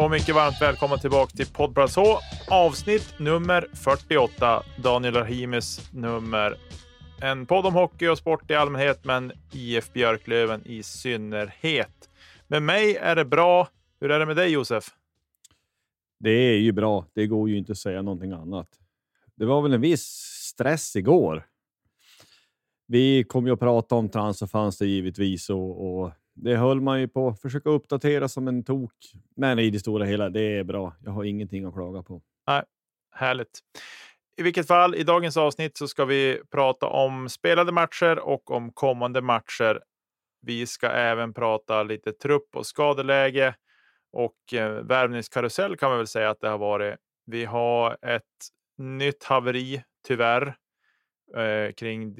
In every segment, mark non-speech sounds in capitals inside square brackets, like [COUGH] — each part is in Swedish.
Och mycket varmt välkomna tillbaka till Poddplats H. Avsnitt nummer 48. Daniel Rahimis nummer. En podd om hockey och sport i allmänhet, men IF Björklöven i synnerhet. Med mig är det bra. Hur är det med dig Josef? Det är ju bra. Det går ju inte att säga någonting annat. Det var väl en viss stress igår. Vi kom ju att prata om transferfönster givetvis och, och det höll man ju på att försöka uppdatera som en tok. Men i det stora hela, det är bra. Jag har ingenting att klaga på. Nej, härligt. I vilket fall, i dagens avsnitt så ska vi prata om spelade matcher och om kommande matcher. Vi ska även prata lite trupp och skadeläge och eh, värvningskarusell kan man väl säga att det har varit. Vi har ett nytt haveri, tyvärr, eh, kring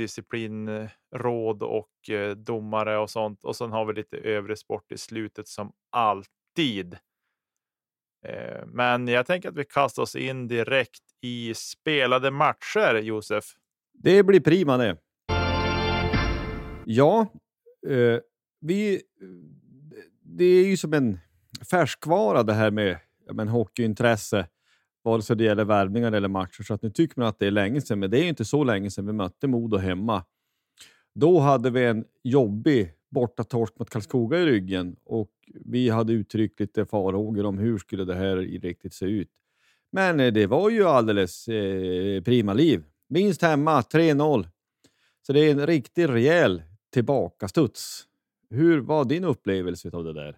eh, Råd och eh, domare och sånt. Och sen har vi lite övrig sport i slutet som alltid. Eh, men jag tänker att vi kastar oss in direkt i spelade matcher, Josef. Det blir prima det. Ja, eh, vi, det är ju som en färskvara det här med men, hockeyintresse vare sig det gäller värvningar eller matcher. Så att nu tycker man att det är länge sedan, men det är inte så länge sedan vi mötte Modo hemma. Då hade vi en jobbig bortatorsk mot Karlskoga i ryggen och vi hade uttryckt lite farhågor om hur skulle det här riktigt se ut. Men eh, det var ju alldeles eh, prima liv. Minst hemma, 3-0. Så det är en riktigt rejäl tillbakastuds. Hur var din upplevelse av det där?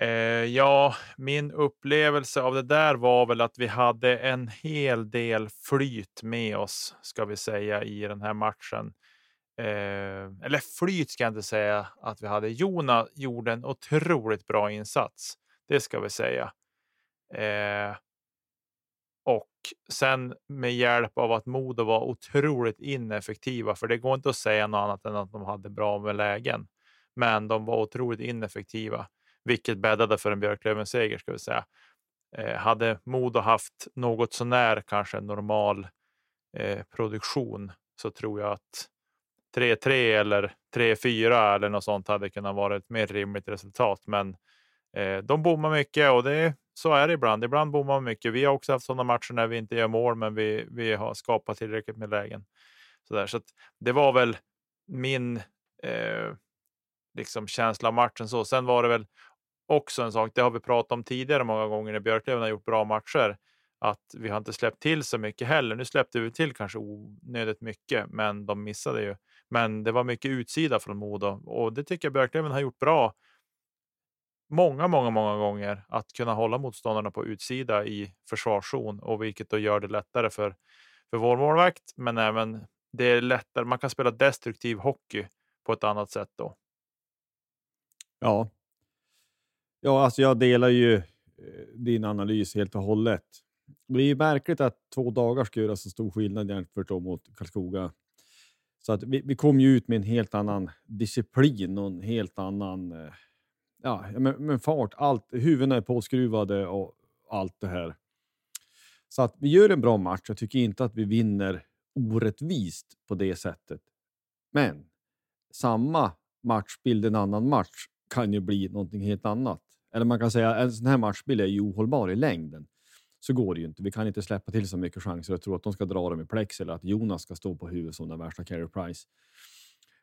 Eh, ja, min upplevelse av det där var väl att vi hade en hel del flyt med oss, ska vi säga, i den här matchen. Eh, eller flyt ska jag inte säga att vi hade. Jona gjorde en otroligt bra insats. Det ska vi säga. Eh, och sen med hjälp av att Modo var otroligt ineffektiva, för det går inte att säga något annat än att de hade bra med lägen. Men de var otroligt ineffektiva vilket bäddade för en Björklöven-seger ska vi säga. Eh, hade Modo haft något sånär kanske normal eh, produktion så tror jag att 3-3 eller 3-4 eller något sånt hade kunnat vara ett mer rimligt resultat. Men eh, de bommar mycket och det, så är det ibland. Ibland bommar man mycket. Vi har också haft sådana matcher när vi inte gör mål, men vi, vi har skapat tillräckligt med lägen. Så, där. så det var väl min eh, liksom känsla av matchen. Så. Sen var det väl också en sak, det har vi pratat om tidigare många gånger när Björklöven har gjort bra matcher, att vi har inte släppt till så mycket heller. Nu släppte vi till kanske onödigt mycket, men de missade ju. Men det var mycket utsida från Modo och det tycker jag Björklöven har gjort bra. Många, många, många gånger att kunna hålla motståndarna på utsida i försvarszon och vilket då gör det lättare för, för vår målvakt. Men även det är lättare. Man kan spela destruktiv hockey på ett annat sätt då. Ja, Ja, alltså jag delar ju eh, din analys helt och hållet. Det är ju märkligt att två dagar ska göra så stor skillnad jämfört mot Karlskoga. Så att vi, vi kom ju ut med en helt annan disciplin och en helt annan eh, ja, men, men fart. Allt, huvudena är påskruvade och allt det här. Så att vi gör en bra match. Jag tycker inte att vi vinner orättvist på det sättet. Men samma matchbild en annan match kan ju bli någonting helt annat. Eller man kan säga en sån här matchbild är ju ohållbar i längden. Så går det ju inte. Vi kan inte släppa till så mycket chanser och tro att de ska dra dem i plex eller att Jonas ska stå på huvudet som den värsta Carey price.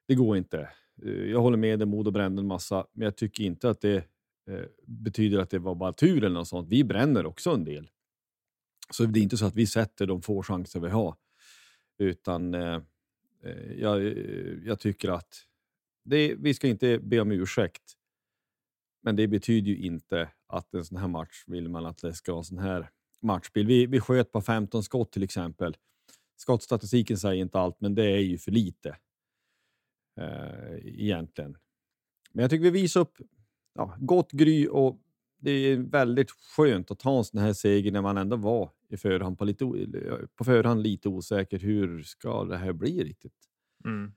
Det går inte. Eh, jag håller med dig, Modo brände en massa, men jag tycker inte att det eh, betyder att det var bara tur eller något sånt. Vi bränner också en del. Så det är inte så att vi sätter de få chanser vi har. Utan eh, eh jag, jag, tycker att det, vi ska inte be om ursäkt. Men det betyder ju inte att en sån här match vill man att det ska vara sån här matchbild. Vi, vi sköt på 15 skott till exempel. Skottstatistiken säger inte allt, men det är ju för lite eh, egentligen. Men jag tycker vi visar upp ja, gott gry och det är väldigt skönt att ta en sån här seger när man ändå var i förhand på, lite, på förhand lite osäker. Hur ska det här bli riktigt? Mm.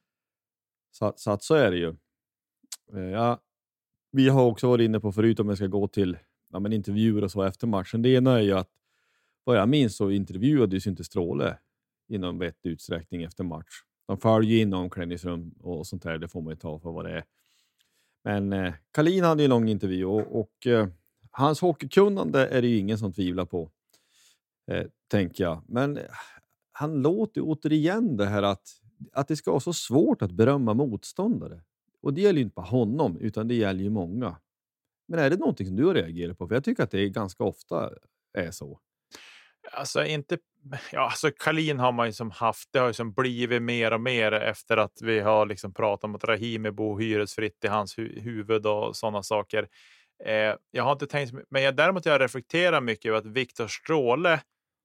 Så, så, att så är det ju. Eh, ja, vi har också varit inne på förut om jag ska gå till ja, men intervjuer och så efter matchen. Det ena är ju att vad jag minns så intervjuades inte Stråle någon vettig utsträckning efter match. De följer in omklädningsrum och sånt där. Det får man ju ta för vad det är. Men eh, Kalin hade en lång intervju och, och eh, hans hockeykunnande är det ju ingen som tvivlar på, eh, tänker jag. Men eh, han låter återigen det här att, att det ska vara så svårt att berömma motståndare. Och det gäller ju inte bara honom, utan det gäller ju många. Men är det någonting som du har reagerat på? För jag tycker att det ganska ofta är så. Alltså inte. Ja, alltså Kalin har man ju som haft. Det har ju som blivit mer och mer efter att vi har liksom pratat om att Rahimi bor hyresfritt i hans hu huvud och sådana saker. Eh, jag har inte tänkt, men jag, däremot jag reflekterar mycket över att Viktor Stråle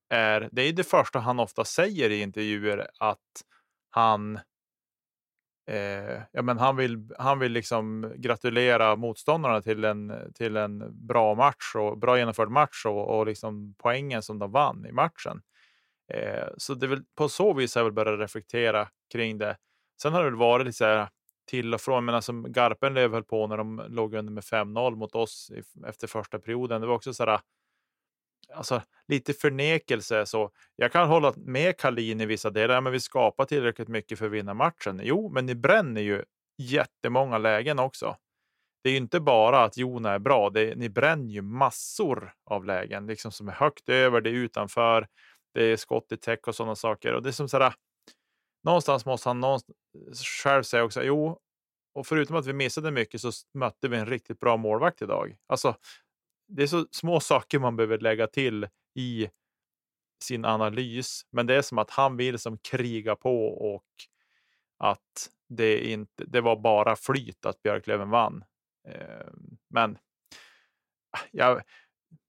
är. Det är det första han ofta säger i intervjuer att han Eh, ja, men han vill, han vill liksom gratulera motståndarna till en, till en bra match och bra genomförd match och, och liksom poängen som de vann i matchen. Eh, så det är väl på så vis har jag väl börjat reflektera kring det. Sen har det väl varit lite så här till och från, men alltså Garpenlöv höll på när de låg under med 5-0 mot oss i, efter första perioden. Det var också så här alltså, lite förnekelse. Så jag kan hålla med Kalin i vissa delar. Ja, men vi skapar tillräckligt mycket för att vinna matchen. Jo, men ni bränner ju jättemånga lägen också. Det är ju inte bara att Jona är bra. Det är, ni bränner ju massor av lägen liksom som är högt över, det är utanför, det är skott i täck och sådana saker. Och det är som sådär. Någonstans måste han någonstans själv säga också. Jo, och förutom att vi missade mycket så mötte vi en riktigt bra målvakt idag. Alltså, det är så små saker man behöver lägga till i sin analys. Men det är som att han vill som kriga på och att det inte. Det var bara flyt att Björklöven vann. Ehm, men ja,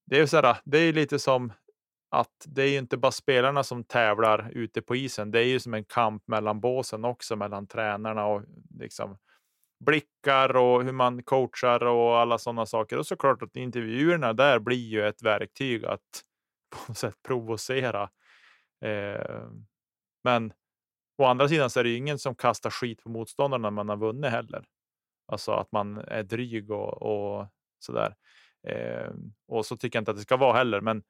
det är så här, Det är lite som att det är inte bara spelarna som tävlar ute på isen. Det är ju som en kamp mellan båsen också mellan tränarna och liksom blickar och hur man coachar och alla sådana saker. Och såklart att intervjuerna där blir ju ett verktyg att [LAUGHS] på något sätt provocera. Eh, men å andra sidan så är det ju ingen som kastar skit på motståndarna när man har vunnit heller. Alltså att man är dryg och, och sådär. Eh, och så tycker jag inte att det ska vara heller. Men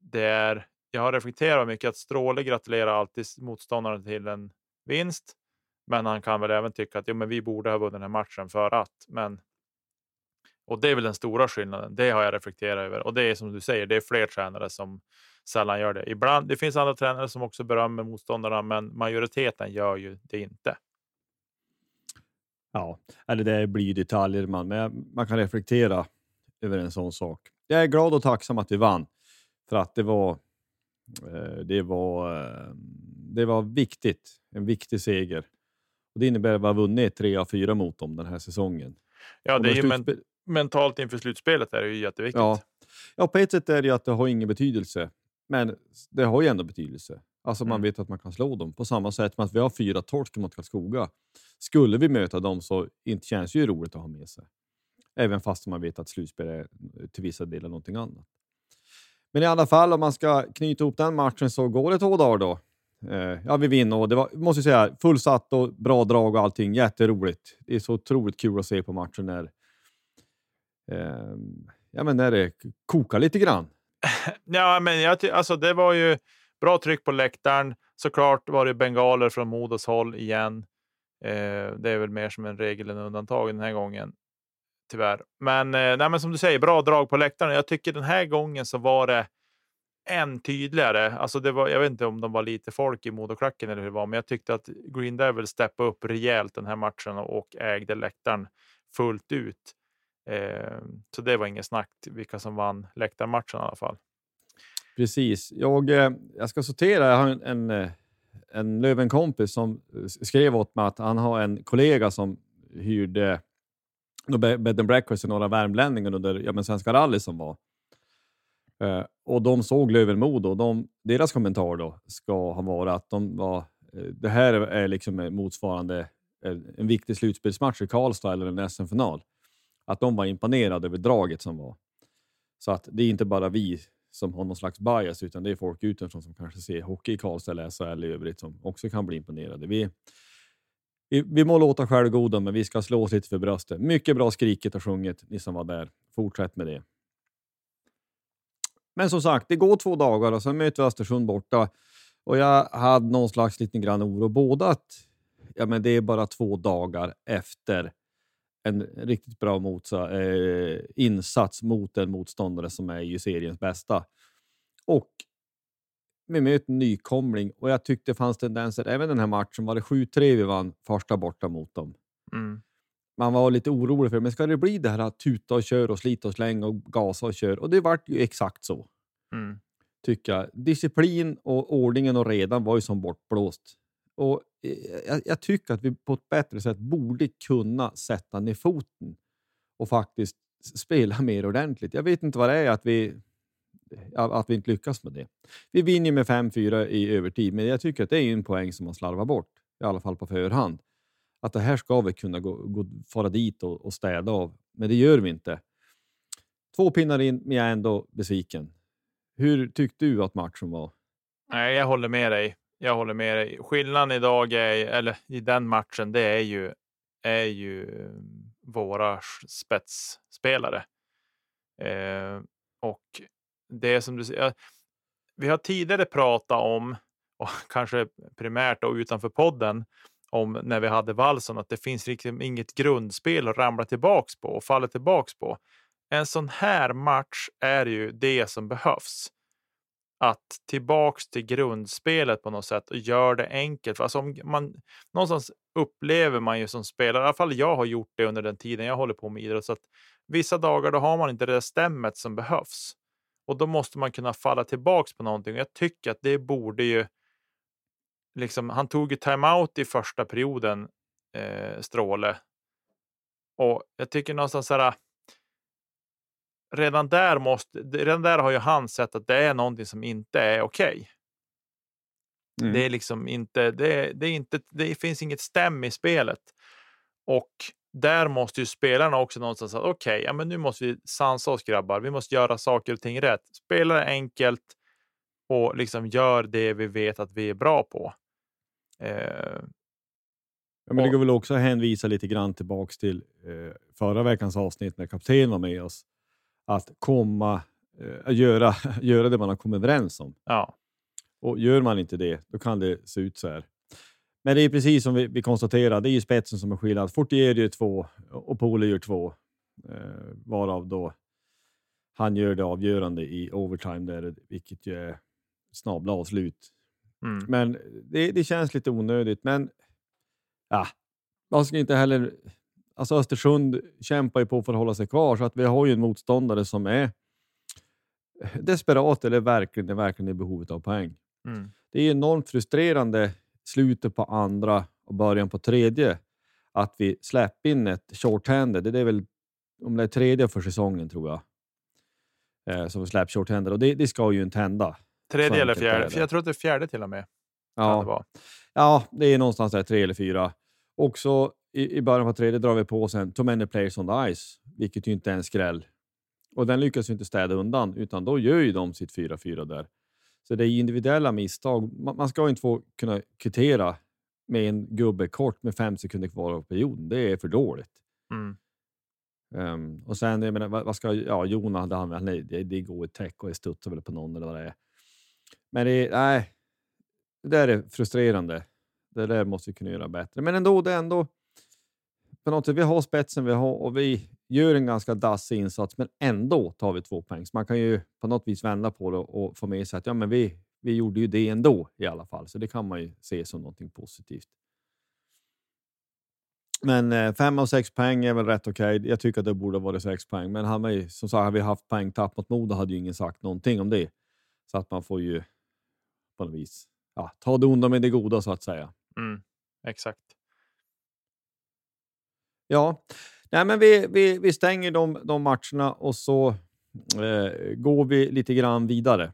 det är. Jag har reflekterat mycket att Stråle gratulerar alltid motståndaren till en vinst. Men han kan väl även tycka att jo, men vi borde ha vunnit den här matchen för att. Men. Och det är väl den stora skillnaden. Det har jag reflekterat över och det är som du säger. Det är fler tränare som sällan gör det. Ibland. Det finns andra tränare som också berömmer motståndarna, men majoriteten gör ju det inte. Ja, eller det blir detaljer man, men man kan reflektera över en sån sak. Jag är glad och tacksam att vi vann för att det var. Eh, det var. Eh, det var viktigt. En viktig seger och det innebär att vi har vunnit tre av fyra mot dem den här säsongen. Ja, det är ju men mentalt inför slutspelet är det ju jätteviktigt. Ja. ja, på ett sätt är det ju att det har ingen betydelse, men det har ju ändå betydelse. Alltså man mm. vet att man kan slå dem på samma sätt som att vi har fyra torsk mot Karlskoga. Skulle vi möta dem så inte känns det ju roligt att ha med sig. Även fast man vet att slutspel är till vissa delar någonting annat. Men i alla fall, om man ska knyta ihop den matchen så går det två dagar då. Eh, ja, vi vinner och det var, måste jag säga, fullsatt och bra drag och allting. Jätteroligt. Det är så otroligt kul att se på matchen när, eh, ja, men när det kokar lite grann. [LAUGHS] Ja, men jag, alltså, det var ju bra tryck på läktaren. Såklart var det bengaler från Modos håll igen. Eh, det är väl mer som en regel än undantag den här gången. Tyvärr. Men, eh, nej, men som du säger, bra drag på läktaren. Jag tycker den här gången så var det än tydligare. Alltså det var, jag vet inte om de var lite folk i Modoklacken eller hur det var, men jag tyckte att Green Devil steppade upp rejält den här matchen och ägde läktaren fullt ut. Eh, så det var inget snack vilka som vann läktarmatchen i alla fall. Precis. Jag, eh, jag ska sortera. Jag har en, en, eh, en Löven-kompis som eh, skrev åt mig att han har en kollega som hyrde bed and breakfast i några värmlänningar under ja, men Svenska rally som var. Eh, och de såg Löven-Modo och de, deras kommentar då ska ha varit att de var, eh, det här är liksom eh, motsvarande eh, en, viktig slutspelsmatch i Karlstad eller en SM-final. Att de var imponerade över draget som var. Så att det är inte bara vi som har någon slags bias, utan det är folk utifrån som kanske ser hockey i Karlstad eller SHL i övrigt som också kan bli imponerade. Vi, vi, vi må låta självgoda, men vi ska slå oss lite för bröstet. Mycket bra skriket och sjungit, ni som var där. Fortsätt med det. Men som sagt, det går två dagar och sen möter vi Östersund borta. Och jag hade någon slags liten grann oro, både att ja, men det är bara två dagar efter en riktigt bra motsa, eh, insats mot en motståndare som är ju seriens bästa. Och vi möter en nykomling och jag tyckte det fanns tendenser, även den här matchen var det 7-3 vi vann första borta mot dem. Mm. Man var lite orolig för, men ska det bli det här att tuta och köra och slita och slänga och gasa och köra? Och det vart ju exakt så, Mm. tycker jag. Disciplin och ordningen och redan var ju som bortblåst. Och eh, jag, jag tycker att vi på ett bättre sätt borde kunna sätta ner foten och faktiskt spela [LAUGHS] mer ordentligt. Jag vet inte vad det är att vi, att vi inte lyckas med det. Vi vinner med 5-4 i övertid, men jag tycker att det är en poäng som man slarvar bort, i alla fall på förhand. Att det här ska vi kunna gå, gå, fara dit och, och städa av, men det gör vi inte. Två pinnar in, men jag är ändå besviken. Hur tyckte du att matchen var? Nej, jag håller med dig. Jag håller med dig. Skillnaden idag är, eller i den matchen, det är ju, är ju mm, våra spetsspelare. Eh, och det som du säger. Vi har tidigare pratat om, och kanske primärt och utanför podden, om när vi hade valsen, att det finns liksom inget grundspel att ramla tillbaks på och falla tillbaks på. En sån här match är ju det som behövs att tillbaks till grundspelet på något sätt och gör det enkelt. För alltså om man, någonstans upplever man ju som spelare, i alla fall jag har gjort det under den tiden jag håller på med idrott, så att vissa dagar då har man inte det där stämmet som behövs. Och då måste man kunna falla tillbaks på någonting. Jag tycker att det borde ju... Liksom, han tog ju timeout i första perioden, eh, Stråle. Och jag tycker någonstans så här redan där, måste, redan där har ju han sett att det är någonting som inte är okej. Mm. Det är liksom inte, det, är- det, är inte, det finns inget stäm i spelet. Och där måste ju spelarna också någonstans säga okej, ja, men nu måste vi sansa oss grabbar. Vi måste göra saker och ting rätt. Spela enkelt och liksom gör det vi vet att vi är bra på. Eh, Ja, men det går väl också att hänvisa lite grann tillbaks till eh, förra veckans avsnitt när kaptenen var med oss. Att komma, eh, göra, [LAUGHS] göra det man har kommit överens om. ja, Och gör man inte det, då kan det se ut så här. Men det är precis som vi, vi konstaterar, det är ju spetsen som är skillnad. Fortier gör två och Pole gör två. Eh, varav då han gör det avgörande i overtime, där, vilket ju är snabla avslut. Mm, Men det, det känns lite onödigt. Men ja, man ska inte heller... Alltså Östersund kämpar ju på för att hålla sig kvar, så att vi har ju en motståndare som är desperat eller verkligen, verkligen i behovet av poäng. mm, Det är enormt frustrerande slutet på andra och början på tredje att vi släpper in ett shorthanded. Det är väl om det är tredje för säsongen tror jag. Eh, som vi släpper shorthanded och det, det ska ju inte hända. Tredje eller är fjärde. jag tror att det är fjärde till och med. Ja, det vara. Ja, det är någonstans där tre eller fyra. Också i, i början på tredje drar vi på sen Too many players on the ice, vilket ju inte är en skräll. Och den lyckas vi inte städa undan, utan då gör ju de sitt 4-4 där. Så det är individuella misstag. Man, man ska inte få kunna kvittera med en gubbe kort med fem sekunder kvar av perioden. Det är för dåligt. Mm. Um, och sen, jag menar, vad, vad ska ja, Jona hade han, nej, det, det går ett täck och det studsar väl på någon eller vad det är. Men det, nej, det där är frustrerande. Det där måste vi kunna göra bättre. Men ändå, det är ändå på något sätt, vi har spetsen vi har och vi gör en ganska dassig insats, men ändå tar vi två poäng. Så man kan ju på något vis vända på det och få med sig att ja, men vi, vi gjorde ju det ändå i alla fall, så det kan man ju se som någonting positivt. Men eh, fem av sex poäng är väl rätt okej. Okay. Jag tycker att det borde varit sex poäng, men hade ju som sagt, hade vi haft poängtapp mot Modo hade ju ingen sagt någonting om det. Så att man får ju på något vis ja, ta det onda med det goda så att säga. Mm, exakt. Ja, Nej, men vi, vi, vi stänger de, de matcherna och så eh, går vi lite grann vidare.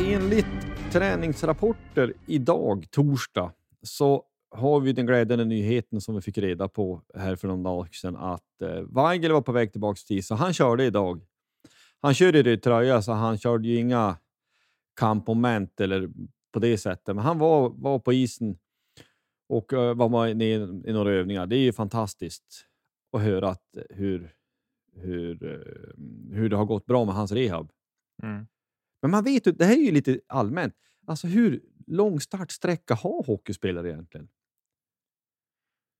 Enligt träningsrapporter idag, torsdag, så har vi den glädjande nyheten som vi fick reda på här för någon dag sedan att eh, Weigel var på väg tillbaka till så han körde idag han körde i tröja, så han körde ju inga kampmoment eller på det sättet. Men han var, var på isen och uh, var med i, i några övningar. Det är ju fantastiskt att höra att, hur, hur, uh, hur det har gått bra med hans rehab. Mm. Men man vet ju, det här är ju lite allmänt. Alltså hur lång startsträcka har hockeyspelare egentligen?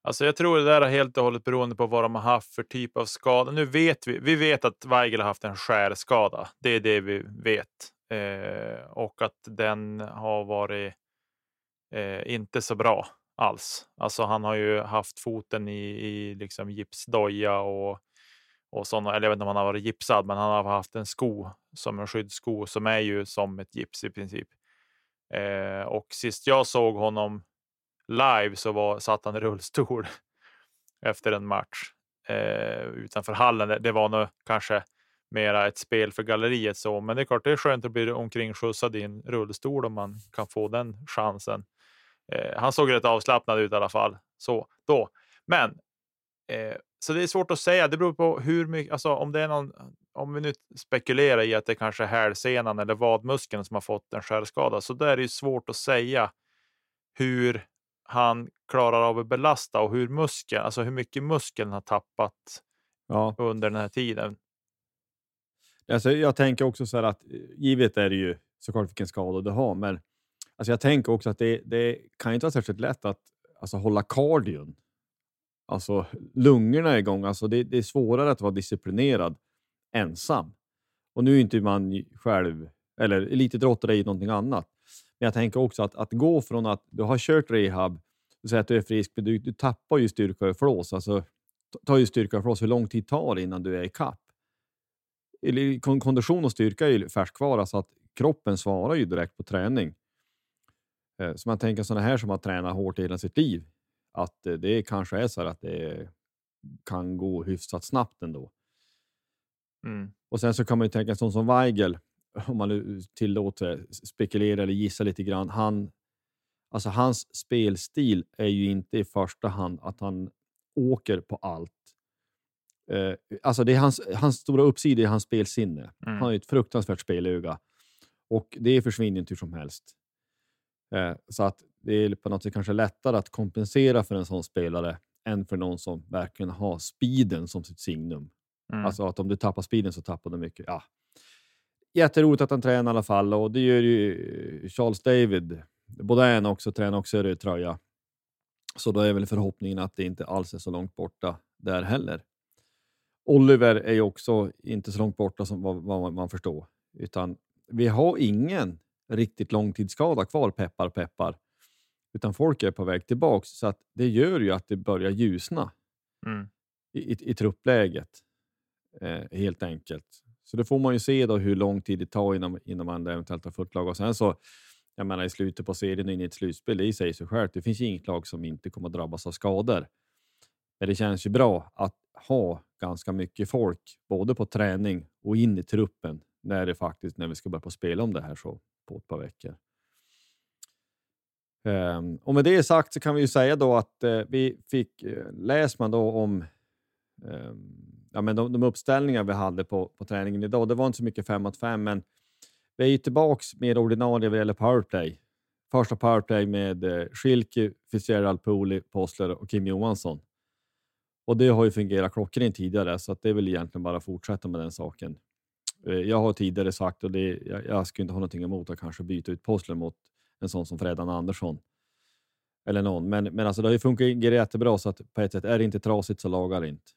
Alltså jag tror det där är helt och hållet beroende på vad de har haft för typ av skada. Nu vet vi. Vi vet att Weigel har haft en skärskada. Det är det vi vet eh, och att den har varit eh, inte så bra alls. Alltså han har ju haft foten i, i liksom gipsdoja och och sådana. eller jag vet inte om han har varit gipsad, men han har haft en sko som en skyddssko som är ju som ett gips i princip. Eh, och sist jag såg honom live så var, satt han i rullstol [LAUGHS] efter en match eh, utanför hallen. Det var nog kanske mera ett spel för galleriet så, men det är klart det är skönt att bli omkring skjutsad i en rullstol om man kan få den chansen. Eh, han såg rätt avslappnad ut i alla fall så då, men eh, så det är svårt att säga. Det beror på hur mycket, alltså om det är någon, om vi nu spekulerar i att det kanske är hälsenan eller vadmuskeln som har fått en skärskada, så där är det svårt att säga hur han klarar av att belasta och hur muskeln, alltså hur mycket muskeln har tappat ja. under den här tiden. Alltså, jag tänker också så här att eh, givet är det ju såklart vilken skada du har, men alltså, jag tänker också att det, det kan inte vara särskilt lätt att alltså, hålla kardion. Alltså lungorna igång. Alltså, det, det är svårare att vara disciplinerad ensam. Och nu är inte man själv, eller elitidrottare är ju någonting annat. Men jag tänker också att, att gå från att du har kört rehab, du säger att du är frisk, men du, du tappar ju styrka och flås. Alltså, tar ju styrka och flås. Hur lång tid tar det innan du är i kapp? Kondition och styrka är ju färskvara, så att kroppen svarar ju direkt på träning. Eh, så man tänker sådana här som har tränat hårt hela sitt liv, att eh, det kanske är så att det kan gå hyfsat snabbt ändå. Mm. Och sen så kan man ju tänka sån som Weigel, om man nu tillåter spekulera eller gissa lite grann. Han, alltså hans spelstil är ju inte i första hand att han åker på allt. Eh, alltså det är hans, hans stora uppsida är hans spelsinne. Mm. Han har ett fruktansvärt spelöga och det försvinner inte hur som helst. Eh, så att det är på något sätt kanske lättare att kompensera för en sån spelare än för någon som verkligen har speeden som sitt signum. Mm. Alltså att om du tappar speeden så tappar du mycket. Ja, jätteroligt att han tränar i alla fall och det gör ju Charles David. Baudin också tränar också i röd tröja. Så då är väl förhoppningen att det inte alls är så långt borta där heller. Oliver är ju också inte så långt borta som vad, vad man förstår, utan vi har ingen riktigt långtidsskada kvar, peppar peppar, utan folk är på väg tillbaks så att det gör ju att det börjar ljusna mm. i, i, i truppläget eh, helt enkelt. Så det får man ju se då hur lång tid det tar innan, innan man eventuellt har fullt lag. Och sen så, jag menar i slutet på serien och in i ett slutspel, det säger sig självt. Det finns inget lag som inte kommer att drabbas av skador. Men det känns ju bra att ha ganska mycket folk, både på träning och in i truppen, när det faktiskt när vi ska börja på spela om det här så på ett par veckor. Um, och med det sagt så kan vi ju säga då att uh, vi fick, eh, uh, läs man då om um, ja, men de, de uppställningar vi hade på, på träningen idag, det var inte så mycket 5 mot 5, men vi är ju tillbaka med ordinarie vad gäller powerplay. Första powerplay med eh, Schilke, Fitzgerald, Pooley, Postler och Kim Johansson. Och det har ju fungerat klockrent tidigare, så att det är väl egentligen bara att fortsätta med den saken. Eh, jag har tidigare sagt, och det, jag, jag skulle inte ha någonting emot att kanske byta ut Postler mot en sån som Fredan Andersson. Eller någon. Men, men alltså det har ju funkat jättebra så att på ett sätt är det inte trasigt så lagar det inte.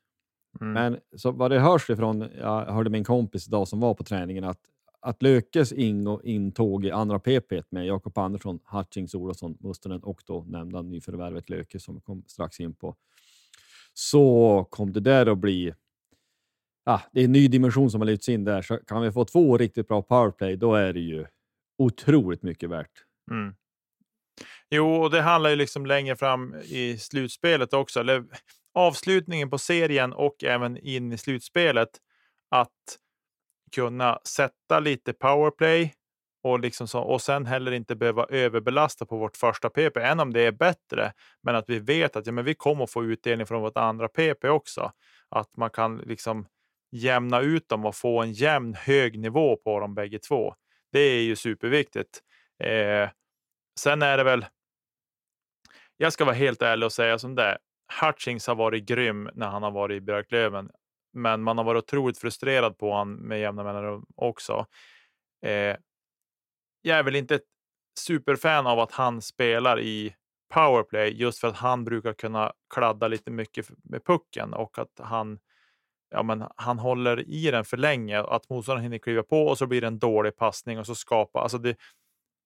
Mm. Men så vad det hörs ifrån, jag hörde min kompis idag som var på träningen, att, att Lökes in och intåg i andra PP med Jakob Andersson, Hutchings, Olofsson, Mustonen och då nämnda nyförvärvet Löke som kom strax in på. Så kom det där att bli ja, det är en ny dimension som har lyfts in där. Så kan vi få två riktigt bra powerplay, då är det ju otroligt mycket värt. Mm. Jo, och det handlar ju liksom längre fram i slutspelet också, eller avslutningen på serien och även in i slutspelet. Att kunna sätta lite powerplay och, liksom så, och sen heller inte behöva överbelasta på vårt första PP, än om det är bättre. Men att vi vet att ja, men vi kommer få utdelning från vårt andra PP också. Att man kan liksom jämna ut dem och få en jämn hög nivå på dem bägge två. Det är ju superviktigt. Eh, sen är det väl. Jag ska vara helt ärlig och säga som det Hutchings har varit grym när han har varit i Björklöven, men man har varit otroligt frustrerad på honom med jämna mellanrum också. Eh, jag är väl inte ett superfan av att han spelar i powerplay just för att han brukar kunna kladda lite mycket med pucken och att han ja, men han håller i den för länge, att motståndaren hinner kliva på och så blir det en dålig passning och så skapar, alltså det,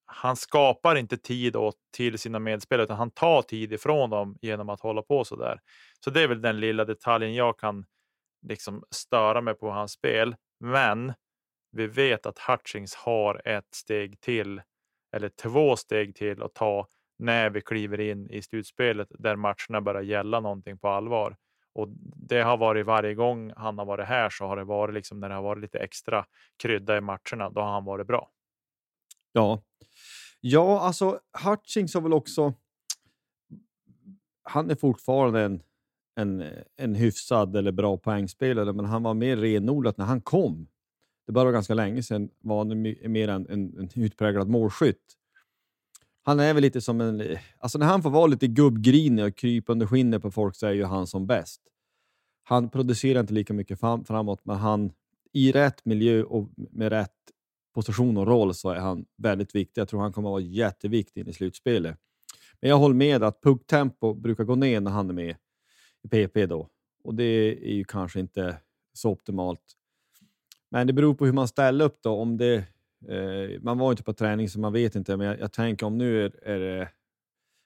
han skapar inte tid åt, till sina medspelare utan han tar tid ifrån dem genom att hålla på så där. Så det är väl den lilla detaljen jag kan liksom störa mig på hans spel. Men vi vet att Hutchings har ett steg till eller två steg till att ta när vi kliver in i slutspelet där matcherna börjar gälla någonting på allvar. Och det har varit varje gång han har varit här så har det varit liksom när det har varit lite extra krydda i matcherna. Då har han varit bra. Ja, ja, alltså Hutchings har väl också. Han är fortfarande en, en, en hyfsad eller bra poängspelare, men han var mer renodlat när han kom. Det var ganska länge sedan var han mer en, en, en utpräglad målskytt. Han är väl lite som en... Alltså när han får vara lite gubbgrinig och krypa under skinnet på folk så är ju han som bäst. Han producerar inte lika mycket fram, framåt, men han i rätt miljö och med rätt position och roll så är han väldigt viktig. Jag tror han kommer att vara jätteviktig i slutspelet. Men jag håller med att pucktempo brukar gå ner när han är med i PP då och det är ju kanske inte så optimalt. Men det beror på hur man ställer upp då. Om det Eh, man var inte på träning så man vet inte, men jag, jag tänker om nu är, är det...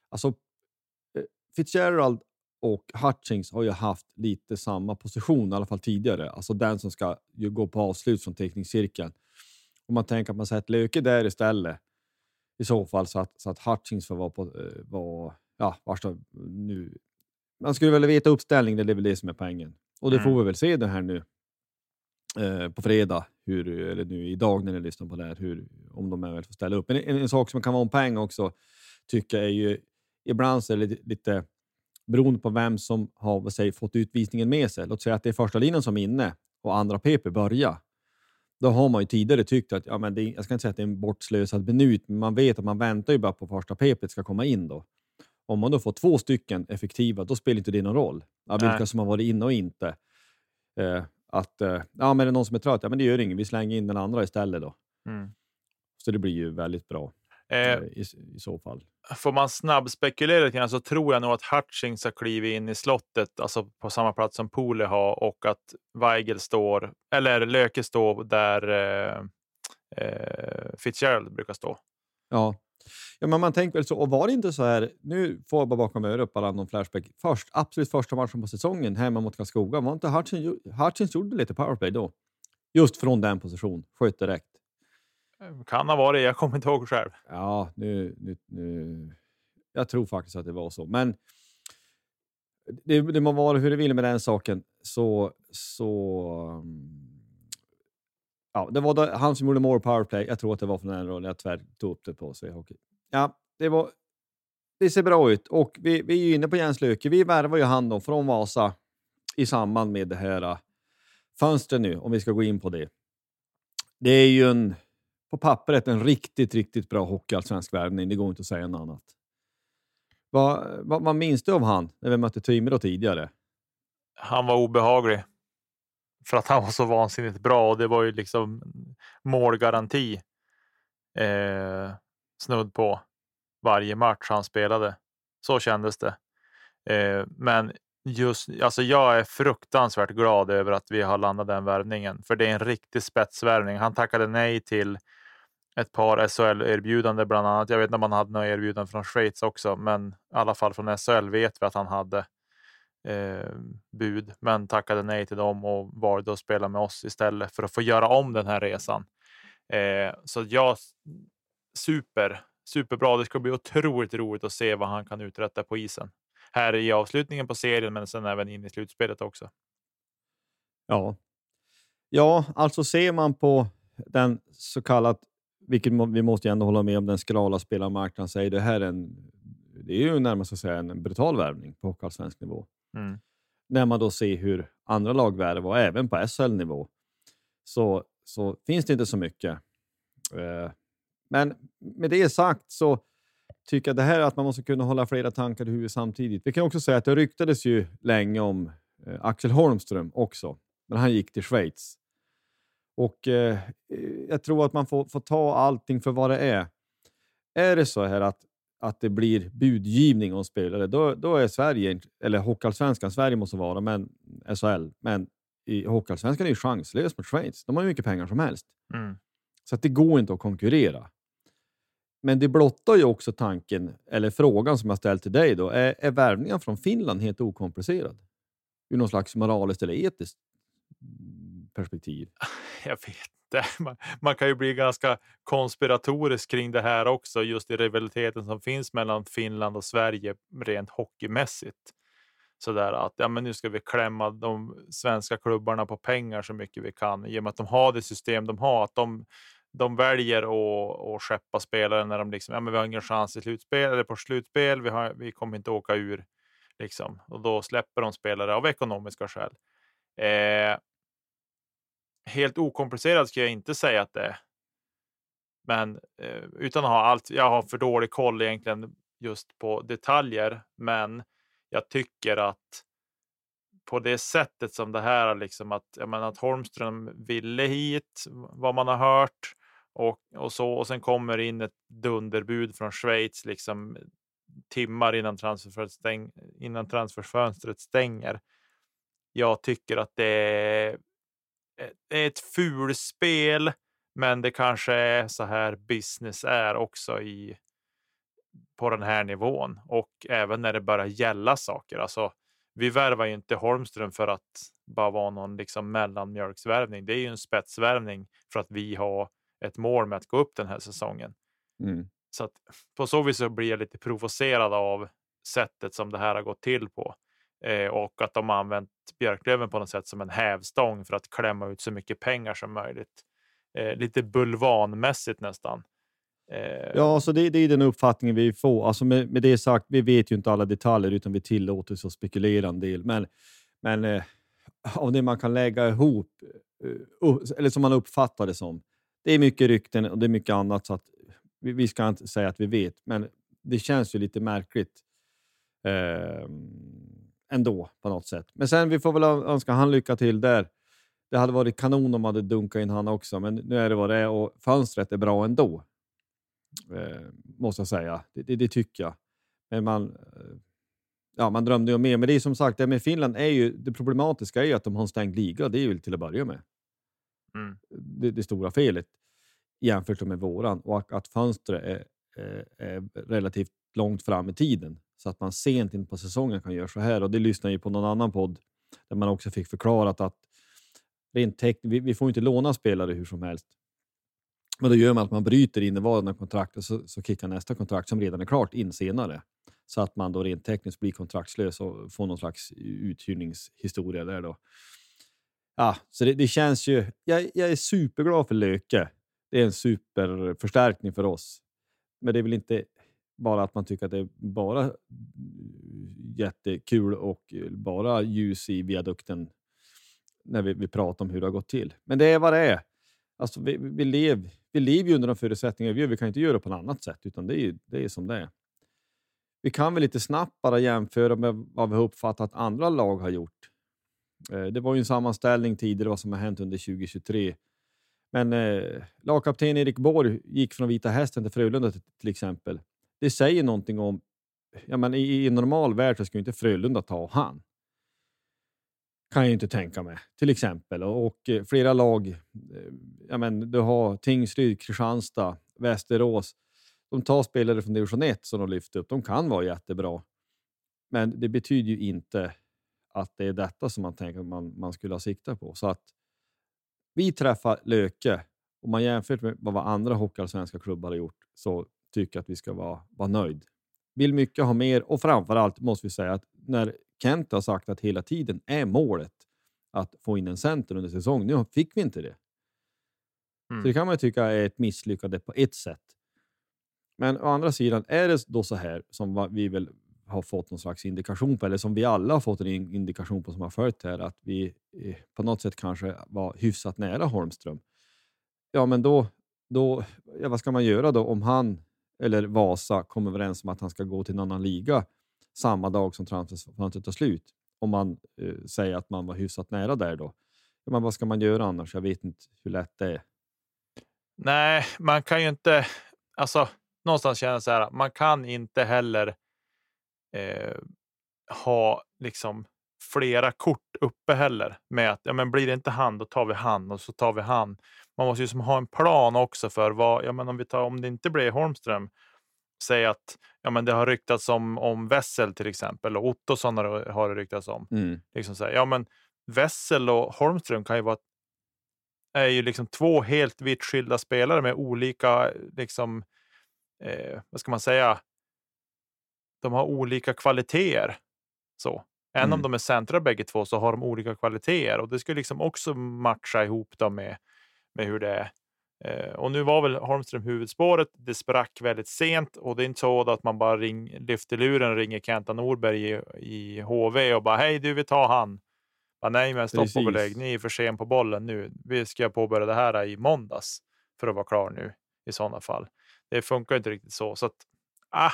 Alltså, eh, Fitzgerald och Hutchings har ju haft lite samma position, i alla fall tidigare. Alltså den som ska ju gå på avslut från teckningscirkeln. Om man tänker att man sätter Löke där istället, i så fall så att, så att Hutchings får vara på... Eh, var, ja, varsta, nu. Man skulle väl veta uppställningen, det är väl det som är poängen. Och det mm. får vi väl se det här nu eh, på fredag, hur, eller nu idag när ni lyssnar på det här, hur, om de är väl får ställa upp. Men en, en, sak som kan vara en poäng också, tycker jag är ju ibland så är det lite, lite beroende på vem som har säg, fått utvisningen med sig. Låt säga att det är första linjen som är inne och andra PP börjar. Då har man ju tidigare tyckt att, ja, men det, jag ska inte säga att det är en bortslösad minut, men man vet att man väntar ju bara på första PP ska komma in. då. Om man då får två stycken effektiva, då spelar inte det någon roll. Ja, vilka som har varit inne och inte. Eh, att eh, ja, men är det någon som är trött, ja, men det gör inget. Vi slänger in den andra istället då. Mm. Så det blir ju väldigt bra eh, eh i, i, så fall. Får man snabbspekulera lite grann så tror jag nog att Hutchings har klivit in i slottet, alltså på samma plats som Pole har och att Weigel står, eller Löke står där eh, eh, Fitzgerald brukar stå. Ja, Ja, men man tänker väl så. Och var det inte så här, nu får jag bara bakom örat bara någon flashback. Först, absolut första matchen på säsongen hemma mot Karlskoga, var inte Hutchins, Hutchins gjorde lite powerplay då? Just från den position, sköt direkt. Kan ha varit, jag kommer inte ihåg själv. Ja, nu, nu, nu. Jag tror faktiskt att det var så. Men det, det må vara hur det vill med den saken. Så, så mm, ja, det var då, han som gjorde more powerplay. Jag tror att det var från den rollen. Jag tyvärr tog upp det på sig. Ja, det var det ser bra ut och vi, vi är ju inne på Jens Löke. Vi värvar ju han då från Vasa i samband med det här äh, fönstret nu, om vi ska gå in på det. Det är ju en, på pappret en riktigt, riktigt bra hockeyallsvensk värvning. Det går inte att säga något annat. Vad, vad, vad minns du av han när vi mötte Timrå tidigare? Han var obehaglig för att han var så vansinnigt bra och det var ju liksom målgaranti. Eh, snudd på varje match han spelade. Så kändes det. Eh, men just alltså jag är fruktansvärt glad över att vi har landat den värvningen, för det är en riktig spetsvärvning. Han tackade nej till ett par SHL-erbjudande bland annat. Jag vet när man hade några erbjudanden från Schweiz också, men i alla fall från SHL vet vi att han hade eh, bud, men tackade nej till dem och valde att spela med oss istället för att få göra om den här resan. Eh, så jag super, superbra. Det ska bli otroligt roligt att se vad han kan uträtta på isen här i avslutningen på serien, men sen även in i slutspelet också. Ja, ja, alltså ser man på den så kallat, vilket vi måste ändå hålla med om, den skrala spelarmarknaden, är det här en, det är ju närmast att säga en brutal värvning på hockeyallsvensk nivå. Mm. När man då ser hur andra lag värvar, även på SHL-nivå, så, så finns det inte så mycket. Eh, men med det sagt så tycker jag det här att man måste kunna hålla flera tankar i huvudet samtidigt. Vi kan också säga att det ryktades ju länge om eh, Axel Holmström också, men han gick till Schweiz. Och eh, jag tror att man får, får ta allting för vad det är. Är det så här att, att det blir budgivning om spelare, då, då är Sverige, eller Hockeyallsvenskan, Sverige måste vara, men SHL, men i Hockeyallsvenskan är ju chanslös mot Schweiz. De har ju mycket pengar som helst. Mm. Så att det går inte att konkurrera. Men det blottar ju också tanken, eller frågan som jag ställt till dig. Då, är, är värvningen från Finland helt okomplicerad? Ur någon slags moraliskt eller etiskt perspektiv? [LAUGHS] Jag vet inte. [LAUGHS] Man, man, kan ju bli ganska konspiratorisk kring det här också, just i rivaliteten som finns mellan Finland och Sverige rent hockeymässigt. Så där att ja, men nu ska vi klämma de svenska klubbarna på pengar så mycket vi kan i och med att de har det system de har. Att de de väljer att, att skeppa spelare när de liksom, ja, men vi har ingen chans i slutspel eller på slutspel. Vi, har, vi kommer inte åka ur liksom och då släpper de spelare av ekonomiska skäl. Eh, helt okomplicerat ska jag inte säga att det är. Men eh, utan att ha allt. Jag har för dålig koll egentligen just på detaljer, men jag tycker att på det sättet som det här liksom att, jag menar, att Holmström ville hit, vad man har hört och, och så. Och sen kommer in ett dunderbud från Schweiz liksom timmar innan, transferfönstret, stäng, innan transferfönstret stänger. Jag tycker att det är, är ett fulspel, men det kanske är så här business är också i på den här nivån och även när det börjar gälla saker. Alltså, vi värvar ju inte Holmström för att bara vara någon liksom mellanmjölksvärvning. Det är ju en spetsvärvning för att vi har ett mål med att gå upp den här säsongen. Mm. Så att på så vis så blir jag lite provocerad av sättet som det här har gått till på eh, och att de har använt Björklöven på något sätt som en hävstång för att klämma ut så mycket pengar som möjligt. Eh, lite bulvanmässigt nästan. Eh, ja, alltså det, det, är den uppfattningen vi får. Alltså med, med, det sagt, vi vet ju inte alla detaljer utan vi tillåter oss att spekulera en del. Men, men eh, av det man kan lägga ihop, eh, eller som man uppfattar det som, det är mycket rykten och det är mycket annat, så att vi, vi ska inte säga att vi vet, men det känns ju lite märkligt eh, ändå på något sätt. Men sen, vi får väl önska han lycka till där. Det hade varit kanon om de hade dunkat in han också, men nu är det vad det är och fönstret är bra ändå. Eh, måste jag säga. Det, det, det, tycker jag. Men man, eh, ja, man drömde ju om mer. Men det är som sagt, det med Finland är ju det problematiska är ju att de har en stängd liga. Det är ju till att börja med. Mm. Det, det, stora felet jämfört med våran och att fönstret är, är, är, relativt långt fram i tiden så att man sent in på säsongen kan göra så här. Och Det lyssnade jag på någon annan podd där man också fick förklarat att rent tekniskt, vi, vi, får inte låna spelare hur som helst. Men då gör man att man bryter innevarande kontrakt och så, så kickar nästa kontrakt som redan är klart in senare så att man då rent tekniskt blir kontraktslös och får någon slags uthyrningshistoria där då. Ja, så det, det känns ju. Jag, jag, är superglad för Löke. Det är en superförstärkning för oss. Men det är väl inte bara att man tycker att det är bara eh, jättekul och eh, bara ljus i viadukten när vi, vi pratar om hur det har gått till. Men det är vad det är. Alltså, vi, vi, lever, vi lever ju under de förutsättningar vi gör. Vi kan inte göra det på något annat sätt, utan det är, det är som det är. Vi kan väl lite snabbt bara jämföra med vad vi har uppfattat att andra lag har gjort. Eh, det var ju en sammanställning tidigare vad som har hänt under 2023. Men eh, lagkapten Erik Borg gick från Vita Hästen till Frölunda till, till exempel. Det säger någonting om... Ja, men i, I normal värld så skulle inte Frölunda ta han. Kan jag inte tänka mig, till exempel. Och, och eh, flera lag. Eh, ja, men du har Tingsryd, Kristianstad, Västerås. De tar spelare från division 1 som de lyfter upp. De kan vara jättebra. Men det betyder ju inte att det är detta som man tänker man, man skulle ha siktat på. Så att vi träffar Löke, om man jämför med vad andra hockeyallsvenska klubbar har gjort, så tycker jag att vi ska vara, vara nöjd. Vill mycket ha mer och framför allt måste vi säga att när Kent har sagt att hela tiden är målet att få in en center under säsongen. Nu fick vi inte det. Mm. Så det kan man tycka är ett misslyckande på ett sätt. Men å andra sidan, är det då så här som vi väl har fått någon slags indikation på, eller som vi alla har fått en indikation på som har följt här, att vi eh, på något sätt kanske var hyfsat nära Holmström. Ja, men då, då ja, vad ska man göra då om han eller Vasa kom överens om att han ska gå till en annan liga samma dag som transferfönstret tar slut? Om man eh, säger att man var hyfsat nära där då. Men vad ska man göra annars? Jag vet inte hur lätt det är. Nej, man kan ju inte. Alltså, någonstans känna så här. Man kan inte heller eh, ha liksom flera kort uppe heller med att ja, men blir det inte han, då tar vi han och så tar vi han. Man måste ju som ha en plan också för vad, ja, men om vi tar om det inte blir Holmström. Säg att ja, men det har ryktats om, om Wessel till exempel och Ottosson har, har det ryktats om. Mm. Liksom så här, ja, men Wessel och Holmström kan ju vara är ju liksom två helt vitt skilda spelare med olika, liksom, eh, vad ska man säga, de har olika kvaliteter. Så. Även mm. om de är centra bägge två så har de olika kvaliteter och det skulle liksom också matcha ihop dem med, med hur det är. Eh, och nu var väl Holmström huvudspåret. Det sprack väldigt sent och det är inte så att man bara ring, lyfter luren och ringer Kenta Norberg i, i HV och bara hej du vill ta han. Bara, Nej men stopp och belägg, ni är för sen på bollen nu. Vi ska påbörja det här i måndags för att vara klar nu i sådana fall. Det funkar inte riktigt så. så att, ah,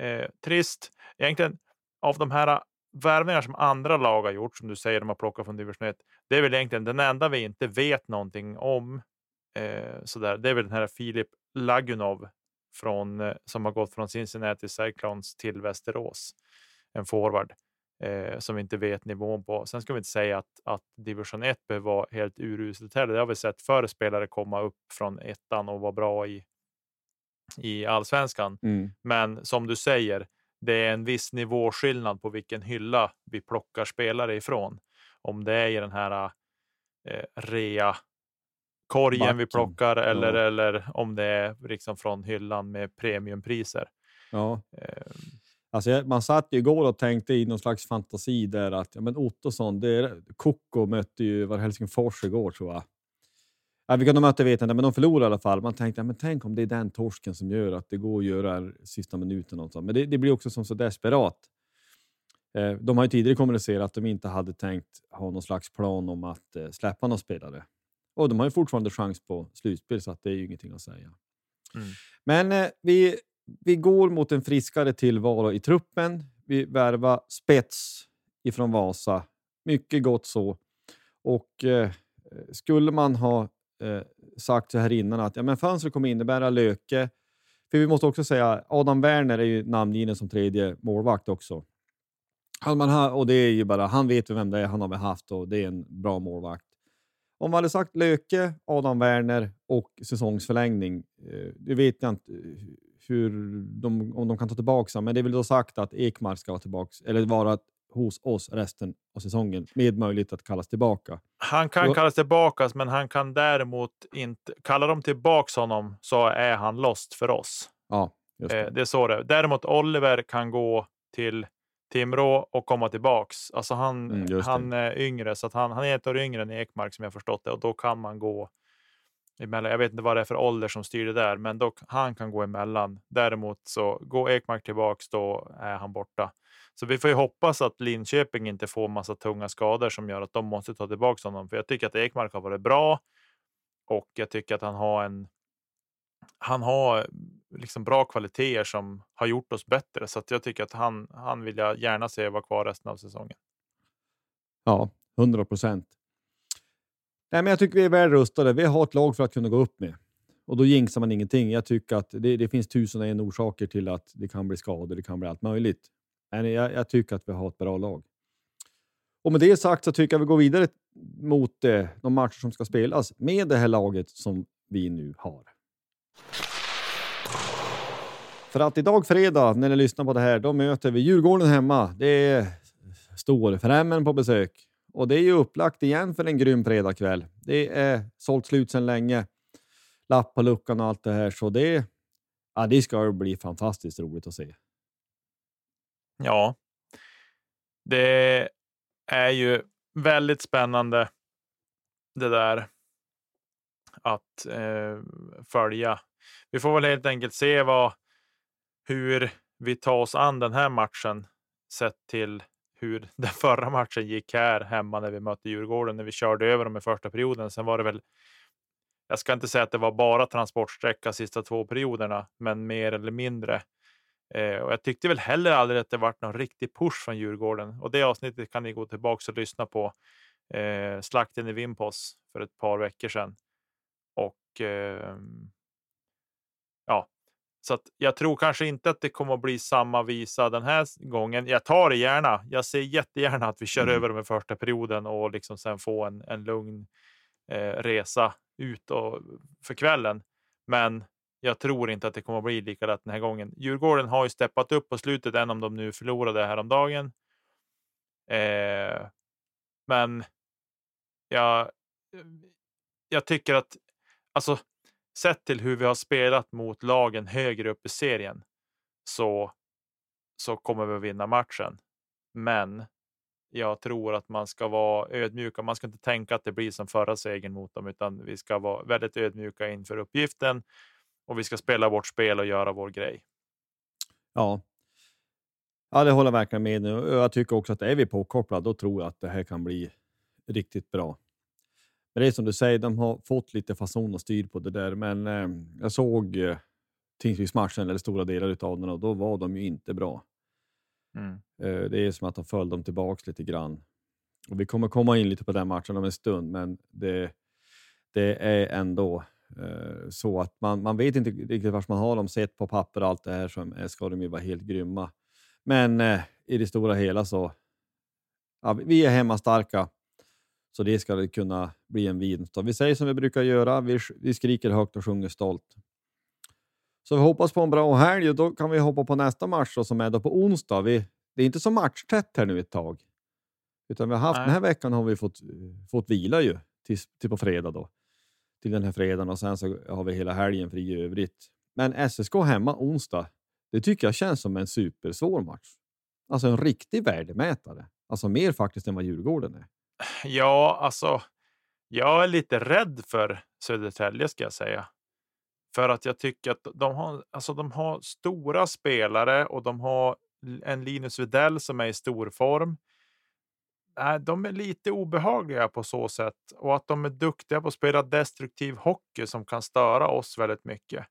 Eh, trist. Egentligen av de här värvningar som andra lag har gjort, som du säger, de har plockat från division 1. Det är väl egentligen den enda vi inte vet någonting om. Eh, sådär. Det är väl den här Filip Lagunov från, eh, som har gått från Cincinnati Cyclones till Västerås. En forward eh, som vi inte vet nivån på. Sen ska vi inte säga att, att division 1 behöver vara helt uruselt heller. Det har vi sett förr spelare komma upp från ettan och vara bra i i allsvenskan. Mm. Men som du säger, det är en viss nivåskillnad på vilken hylla vi plockar spelare ifrån. Om det är i den här eh, rea korgen Backen. vi plockar eller, ja. eller om det är liksom från hyllan med premiumpriser. Ja. Eh. Alltså, man satt ju igår och tänkte i någon slags fantasi där att ja, men Ottosson, det är, Koko mötte ju var Helsingfors igår tror jag. Ja, vilka de mötte vet jag inte, men de förlorade i alla fall. Man tänkte, ja, men tänk om det är den torsken som gör att det går att göra sista minuten. Och sånt. Men det, det, blir också som så desperat. Eh, de har ju tidigare kommunicerat att de inte hade tänkt ha någon slags plan om att eh, släppa någon spelare. Och de har ju fortfarande chans på slutspel, så att det är ju ingenting att säga. Mm. Men eh, vi, vi går mot en friskare tillvaro i truppen. Vi värvar spets ifrån Vasa. Mycket gott så. Och eh, skulle man ha eh, sagt så här innan att ja, men fönstret kommer innebära Löke. För vi måste också säga Adam Werner är ju namngiven som tredje målvakt också. Han, man har, och det är ju bara, han vet vem det är, han har haft och det är en bra målvakt. Om man hade sagt Löke, Adam Werner och säsongsförlängning, eh, det vet jag inte eh, hur de, om de kan ta tillbaka men det är väl då sagt att Ekmark ska vara tillbaka, eller vara hos oss resten av säsongen med möjlighet att kallas tillbaka. Han kan så... kallas tillbaka, men han kan däremot inte... Kallar de tillbaka honom så är han lost för oss. Ja, det. Eh, det. är så det är. Däremot Oliver kan gå till Timrå och komma tillbaks. Alltså han, mm, han är yngre, så att han, han är ett år yngre än Ekmark som jag förstått det och då kan man gå emellan. Jag vet inte vad det är för ålder som styr det där, men dock, han kan gå emellan. Däremot så går Ekmark tillbaks, då är han borta. Så vi får ju hoppas att Linköping inte får massa tunga skador som gör att de måste ta tillbaka honom. För jag tycker att Ekmark har varit bra och jag tycker att han har en. Han har mm, liksom bra kvaliteter som har gjort oss bättre, så att jag tycker att han. Han vill jag gärna se vara kvar resten av säsongen. Ja, 100 procent. Nej, men jag tycker vi är väl rustade. Vi har ett lag för att kunna gå upp med och då jinxar man ingenting. Jag tycker att det, det finns tusen och en orsaker till att det kan bli skador. Det kan bli allt möjligt. Äh, Men jag, jag, tycker att vi har ett bra lag. Och med det sagt så tycker jag vi går vidare mot eh, de matcher som ska spelas med det här laget som vi nu har. För att idag fredag när ni lyssnar på det här, då möter vi Djurgården hemma. Det är storfrämmen på besök och det är ju upplagt igen för en grym fredagkväll. Det är sålt slut sedan länge. Lapp på luckan och allt det här, så det, ja, det ska bli fantastiskt roligt att se. Ja, det är ju väldigt spännande det där att eh, följa. Vi får väl helt enkelt se vad, hur vi tar oss an den här matchen sett till hur [LAUGHS] den förra matchen gick här hemma när vi mötte Djurgården när vi körde över dem i första perioden. Sen var det väl. Jag ska inte säga att det var bara transportsträcka sista två perioderna, men mer eller mindre. Eh, och jag tyckte väl heller aldrig att det varit någon riktig push från Djurgården och det avsnittet kan ni gå tillbaka och lyssna på. Eh, slakten i Vimpos för ett par veckor sedan. Och eh, ja, så att jag tror kanske inte att det kommer att bli samma visa den här gången. Jag tar det gärna. Jag ser jättegärna att vi kör mm. över dem i första perioden och liksom sen få en, en lugn eh, resa ut och, för kvällen. Men jag tror inte att det kommer att bli lika lätt den här gången. Djurgården har ju steppat upp på slutet, även om de nu förlorade häromdagen. Eh, men jag, jag tycker att alltså sett till hur vi har spelat mot lagen högre upp i serien så, så kommer vi att vinna matchen. Men jag tror att man ska vara ödmjuka. Man ska inte tänka att det blir som förra segern mot dem, utan vi ska vara väldigt ödmjuka inför uppgiften och vi ska spela vårt spel och göra vår grej. Ja, ja det håller jag verkligen med nu. Jag tycker också att är vi påkopplade, då tror jag att det här kan bli riktigt bra. Men det är som du säger, de har fått lite fason och styr på det där. Men eh, jag såg eh, Tingsrydsmatchen, eller stora delar av den, och då var de ju inte bra. Mm. Eh, det är som att de föll dem tillbaks lite grann. Och vi kommer komma in lite på den matchen om en stund, men det, det är ändå så att man, man vet inte riktigt vart man har dem. Sett på papper och allt det här så ska de ju vara helt grymma. Men eh, i det stora hela så ja, vi är hemmastarka. Så det ska kunna bli en vinst. Vi säger som vi brukar göra. Vi, vi skriker högt och sjunger stolt. Så vi hoppas på en bra helg och då kan vi hoppa på nästa match då, som är då på onsdag. Vi, det är inte så matchtätt här nu ett tag. Utan vi har haft, den här veckan har vi fått, fått vila ju till, till på fredag då. Till den här fredagen och sen så har vi hela helgen fri i övrigt. Men SSK hemma onsdag, det tycker jag känns som en supersvår match. Alltså en riktig värdemätare. Alltså mer faktiskt än vad Djurgården är. Ja, alltså. Jag är lite rädd för Södertälje ska jag säga. För att jag tycker att de har, alltså de har stora spelare och de har en Linus Widell som är i stor form. De är lite obehagliga på så sätt och att de är duktiga på att spela destruktiv hockey som kan störa oss väldigt mycket.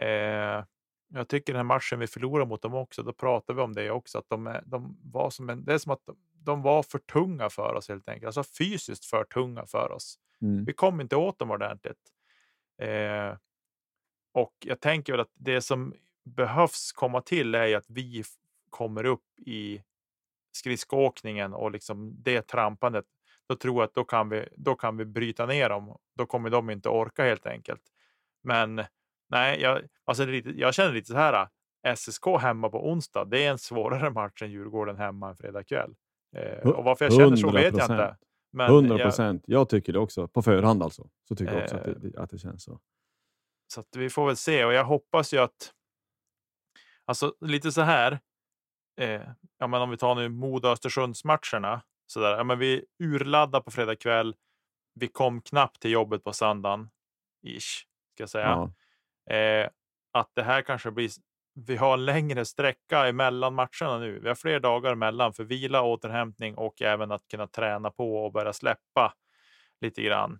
Eh, jag tycker den här matchen vi förlorade mot dem också, då pratar vi om det också, att de, är, de var som en, det är som att de var för tunga för oss helt enkelt, alltså fysiskt för tunga för oss. Mm. Vi kom inte åt dem ordentligt. Eh, och jag tänker väl att det som behövs komma till är att vi kommer upp i skridskoåkningen och liksom det trampandet. Då tror jag att då kan vi, då kan vi bryta ner dem. Då kommer de inte orka helt enkelt. Men nej, jag, alltså, jag känner lite så här. SSK hemma på onsdag, det är en svårare [LAUGHS] match än Djurgården hemma en fredagkväll. Eh, och varför jag känner så vet jag inte. Men 100 procent. Jag, jag, tycker det också. På förhand alltså. Så tycker jag också att det, eh. att det känns så. Så vi får väl se och jag hoppas ju att. Alltså lite så här. Eh, ja, men om vi tar nu Modo Östersunds matcherna så där. Ja, men vi urladdar på fredag kväll. Vi kom knappt till jobbet på söndagen ish, ska jag säga. Ja. Eh, att det här kanske blir vi har en längre sträcka emellan matcherna nu. Vi har fler dagar emellan för vila, återhämtning och även att kunna träna på och börja släppa lite grann.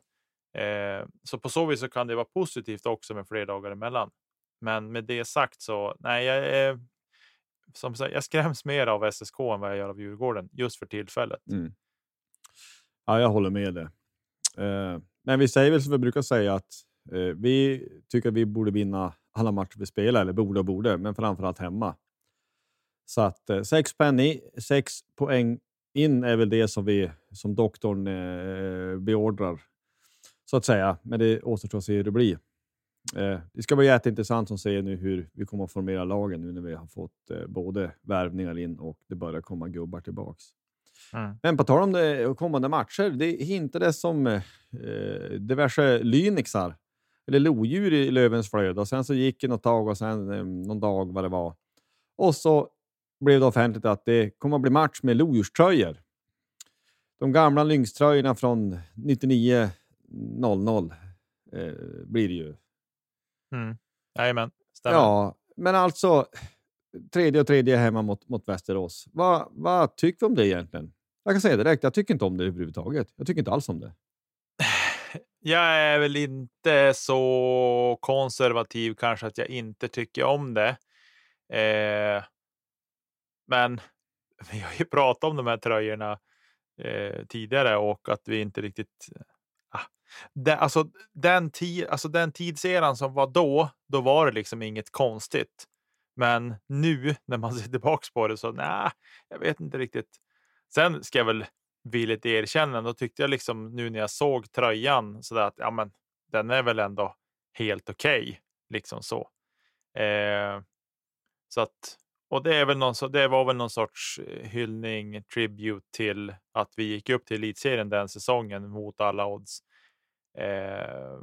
Eh, så på så vis så kan det vara positivt också med fler dagar emellan. Men med det sagt så nej, jag, är, som sagt, jag skräms mer av SSK än vad jag gör av Djurgården just för tillfället. Mm. Ja, jag håller med dig. Eh, men vi säger väl som vi brukar säga att eh, vi tycker att vi borde vinna alla matcher vi spelar, eller borde och borde, men framförallt hemma. Så att eh, sex, penny, sex poäng in är väl det som vi som doktorn eh, beordrar så att säga. Men det återstår att se hur det blir. Eh, det ska bli jätteintressant att se nu hur vi kommer att formera lagen nu när vi har fått eh, både värvningar in och det börjar komma gubbar tillbaks. Mm. Men på tal om det, kommande matcher, det hintades som eh, diverse lynixar eller lodjur i Lövens flöde och sen så gick det något tag och sen eh, någon dag vad det var. Och så blev det offentligt att det kommer att bli match med lodjurströjor. De gamla Lynx-tröjorna från 99 00 eh, blir det ju. Mm. Jajamän, stämmer. Ja, men alltså tredje och tredje hemma mot, mot Västerås. Vad, vad tycker du om det egentligen? Jag kan säga direkt, jag tycker inte om det överhuvudtaget. Jag tycker inte alls om det. [SIGHS] Jag är väl inte så konservativ kanske att jag inte tycker om det. Eh, men [LAUGHS] vi har ju pratat om de här tröjorna eh, tidigare och att vi inte riktigt det, alltså, den, alltså den tidseran som var då, då var det liksom inget konstigt. Men nu när man [LAUGHS] ser tillbaka på det så nej, jag vet inte riktigt. Sen ska jag väl villigt erkänna, då tyckte jag liksom nu när jag såg tröjan så där att ja, men den är väl ändå helt okej. Okay, liksom så. Eh, så att och det är väl någon, det var väl någon sorts eh, hyllning, tribute till att vi gick upp till elitserien den säsongen mot alla odds. Eh,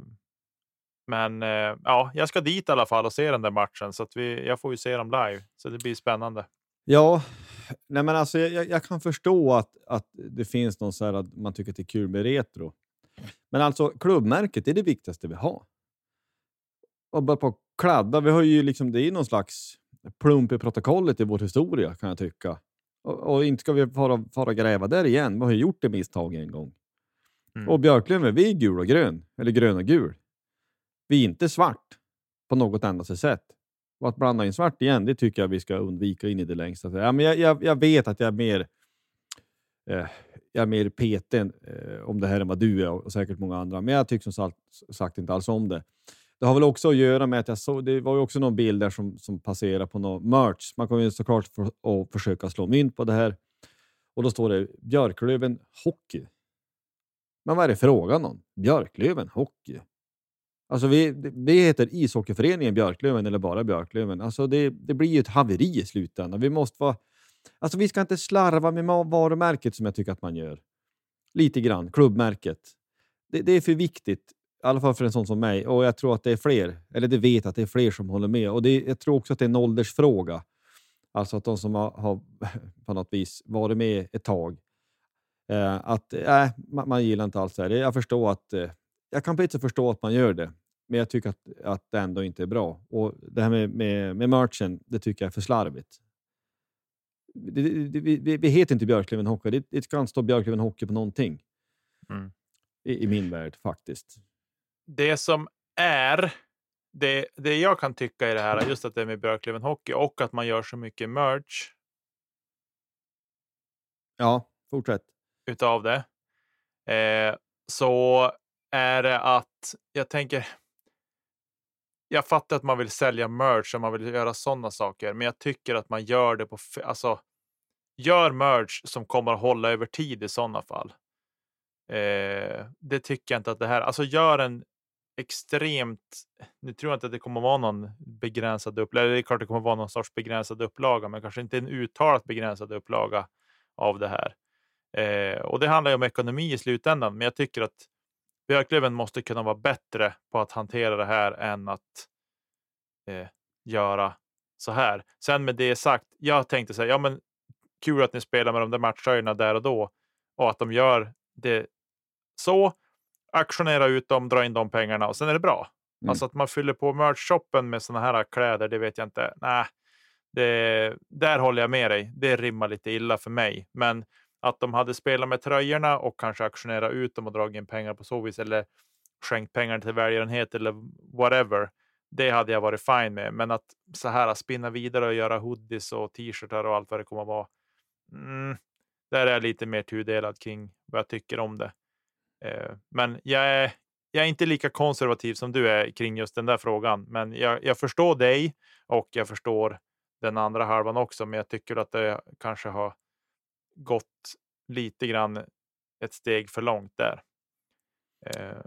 men eh, ja, jag ska dit i alla fall och se den där matchen så att vi, jag får ju se dem live. Så det blir spännande. Ja, nej men alltså, jag, jag kan förstå att, att det finns någon så här att man tycker att det är kul med retro. Men alltså klubbmärket är det viktigaste vi har. Och bara på kladda, vi har ju liksom, det är någon slags plump i protokollet i vår historia kan jag tycka. Och, och inte ska vi fara, fara gräva där igen. Vi har ju gjort det misstag en gång. Mm. Och Björklöven, vi är gul och grön, eller grön och gul. Vi är inte svart på något endaste sätt. Och att blanda in svart igen, det tycker jag vi ska undvika in i det längsta. Ja, men jag, jag, jag vet att jag är mer, eh, jag är mer peten eh, om det här än vad du är och säkert många andra. Men jag tycker som sagt inte alls om det. Det har väl också att göra med att jag såg, det var ju också någon bild där som, som passerade på någon merch. Man kommer ju såklart för, att försöka slå mynt på det här. Och då står det Björklöven Hockey. Men vad är det frågan om? Björklöven Hockey? Alltså vi, vi heter ishockeyföreningen Björklöven eller bara Björklöven. Alltså det, det blir ju ett haveri i slutändan. Vi måste vara... Alltså vi ska inte slarva med varumärket som jag tycker att man gör. Lite grann, klubbmärket. Det, det, är för viktigt, i alla fall för en sån som mig. Och jag tror att det är fler, eller det vet att det är fler som håller med. Och det, jag tror också att det är en åldersfråga. Alltså att de som har, har [LAUGHS] på något vis varit med ett tag Eh, att äh, man, man, gillar inte alls det här. Jag förstår att eh, jag kan på ett sätt förstå att man gör det, men jag tycker att, att det ändå inte är bra. Och Det här med, med, med merchen, det tycker jag är för slarvigt. Det, det, vi, vi heter inte Björklöven Hockey. Det, det inte stå Björklöven Hockey på någonting. Mm. I, I, min värld faktiskt. Det som är det, det jag kan tycka i det här, just att det är med Björklöven Hockey och att man gör så mycket merch. Ja, fortsätt utav det. Eh, så är det att jag tänker. Jag fattar att man vill sälja merch och man vill göra sådana saker, men jag tycker att man gör det på alltså. Gör merch som kommer att hålla över tid i sådana fall. Eh, det tycker jag inte att det här. Alltså gör en extremt. Nu tror jag inte att det kommer att vara någon begränsad upplaga. Det är klart det kommer att vara någon sorts begränsad upplaga, men kanske inte en uttalat begränsad upplaga av det här. Eh, och det handlar ju om ekonomi i slutändan, men jag tycker att Björklöven måste kunna vara bättre på att hantera det här än att eh, göra så här. Sen med det sagt, jag tänkte säga, ja men kul att ni spelar med de där matchtröjorna där och då och att de gör det så. Aktionera ut dem, dra in de pengarna och sen är det bra. Mm. Alltså att man fyller på merch-shoppen med sådana här kläder, det vet jag inte. Nej, det, där håller jag med dig. Det rimmar lite illa för mig. Men att de hade spelat med tröjorna och kanske auktionerat ut dem och dragit in pengar på så vis eller skänkt pengar till välgörenhet eller whatever. Det hade jag varit fine med. Men att så här spinna vidare och göra hoodies och t-shirtar och allt vad det kommer att vara. Mm, där är jag lite mer tudelad kring vad jag tycker om det. Eh, men jag är, jag är inte lika konservativ som du är kring just den där frågan. Men jag, jag förstår dig och jag förstår den andra halvan också. Men jag tycker att det kanske har gått lite grann ett steg för långt där. Eh,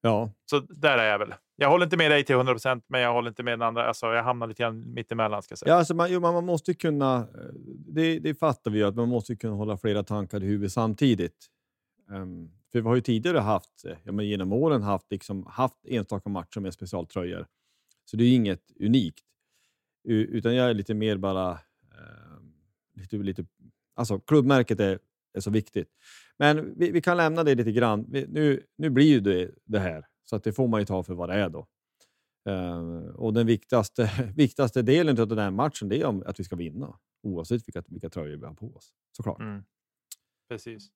ja, så där är jag väl. Jag håller inte med dig till 100 procent, men jag håller inte med den andra. Alltså, jag hamnar lite grann mittemellan. Ska jag säga. Ja, alltså man, jo, man måste kunna. Det, det fattar vi ju att man måste kunna hålla flera tankar i huvudet samtidigt. Um, för vi har ju tidigare haft, ja, men genom åren haft, liksom, haft enstaka matcher med specialtröjor. Så det är inget unikt. Utan jag är lite mer bara... Uh, lite, lite, alltså klubbmärket är, är så viktigt. Men vi, vi kan lämna det lite grann. Vi, nu, nu blir ju det, det här, så att det får man ju ta för vad det är då. Uh, och den viktigaste, [LAUGHS] viktigaste delen av den här matchen det är om att vi ska vinna, oavsett vilka, vilka tröjor vi har på oss. Såklart. Mm. Precis.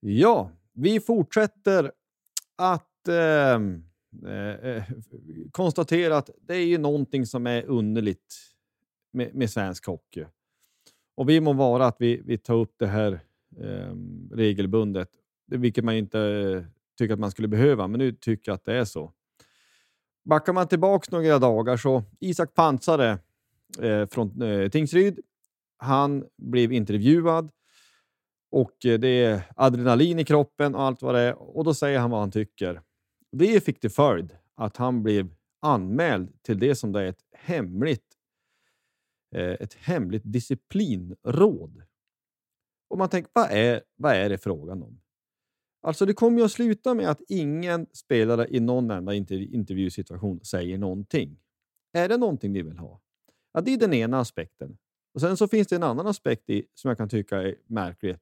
Ja, vi fortsätter att ehm, eh, eh, konstatera att det är ju någonting som är underligt med, med svensk hockey. Och vi må vara att vi, vi tar upp det här eh, regelbundet, vilket man inte eh, tycker att man skulle behöva, men nu tycker jag att det är så. Backar man tillbaka några dagar så Isak Pansare eh, från eh, Tingsryd, han blev intervjuad och eh, det är adrenalin i kroppen och allt vad det är. Och då säger han vad han tycker. Det fick till följd att han blev anmäld till det som det är ett hemligt, Eh, ett hemligt disciplinråd. Och man tänker, vad är, vad är det frågan om? Alltså det kommer ju att sluta med att ingen spelare i någon enda intervjusituation säger någonting. Är det någonting vi vill ha? Ja, det är den ena aspekten. Och Sen så finns det en annan aspekt i, som jag kan tycka är märklig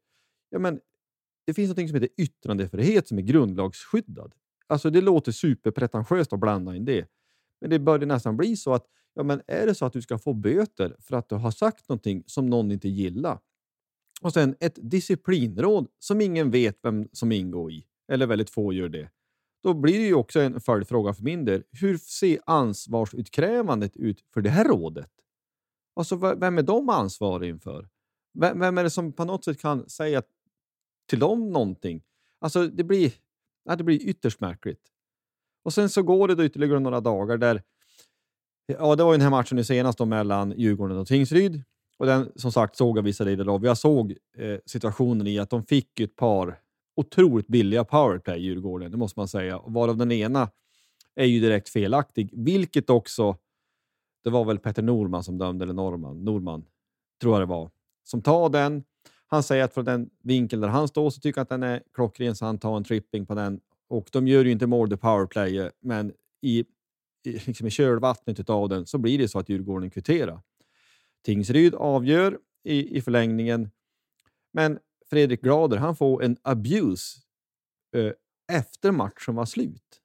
ja, men det finns något som heter yttrandefrihet som är grundlagsskyddad. Alltså det låter superpretentiöst att blanda in det. Men det börjar nästan bli så att ja, men är det så att du ska få böter för att du har sagt någonting som någon inte gillar och sen ett disciplinråd som ingen vet vem som ingår i, eller väldigt få gör det, då blir det ju också en följdfråga för min del. Hur ser ansvarsutkrävandet ut för det här rådet? Alltså, vem är de ansvariga inför? Vem, vem är det som på något sätt kan säga till dem någonting. Alltså det blir, det blir ytterst märkligt. Och sen så går det då ytterligare några dagar där... Ja, det var ju den här matchen nu senast då mellan Djurgården och Tingsryd. Och den som sagt såg jag vissa delar av. Jag såg eh, situationen i att de fick ett par otroligt billiga powerplay, Djurgården, det måste man säga. Varav den ena är ju direkt felaktig, vilket också... Det var väl Petter Norman som dömde, eller Norman, Norman tror jag det var, som tar den han säger att från den vinkel där han står så tycker han att den är klockren, så han tar en tripping på den. Och de gör ju inte mål the powerplay, eh, men i, i, liksom i kölvattnet av den så blir det så att Djurgården kvitterar. Tingsryd avgör i, i förlängningen, men Fredrik Glader han får en abuse eh, efter matchen var slut.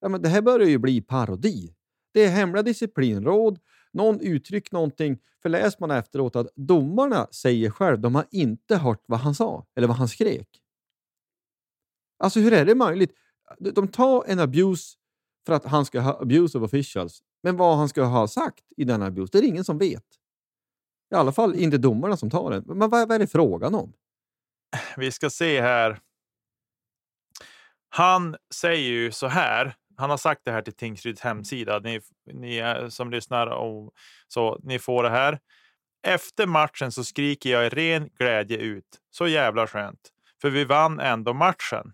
Ja, men det här börjar ju bli parodi. Det är hemliga disciplinråd någon uttryckt någonting. För läser man efteråt att domarna säger själv de har inte hört vad han sa eller vad han skrek. Alltså hur är det möjligt? De tar en abuse för att han ska ha abuse of officials. Men vad han ska ha sagt i den abuse, det är det ingen som vet. I alla fall inte domarna som tar den. Men vad, vad är det frågan om? Vi ska se här. Han säger ju så här han har sagt det här till Tingsryds hemsida. Ni, ni eh, som lyssnar och så ni får det här. Efter matchen så skriker jag i ren glädje ut. Så jävla skönt, för vi vann ändå matchen.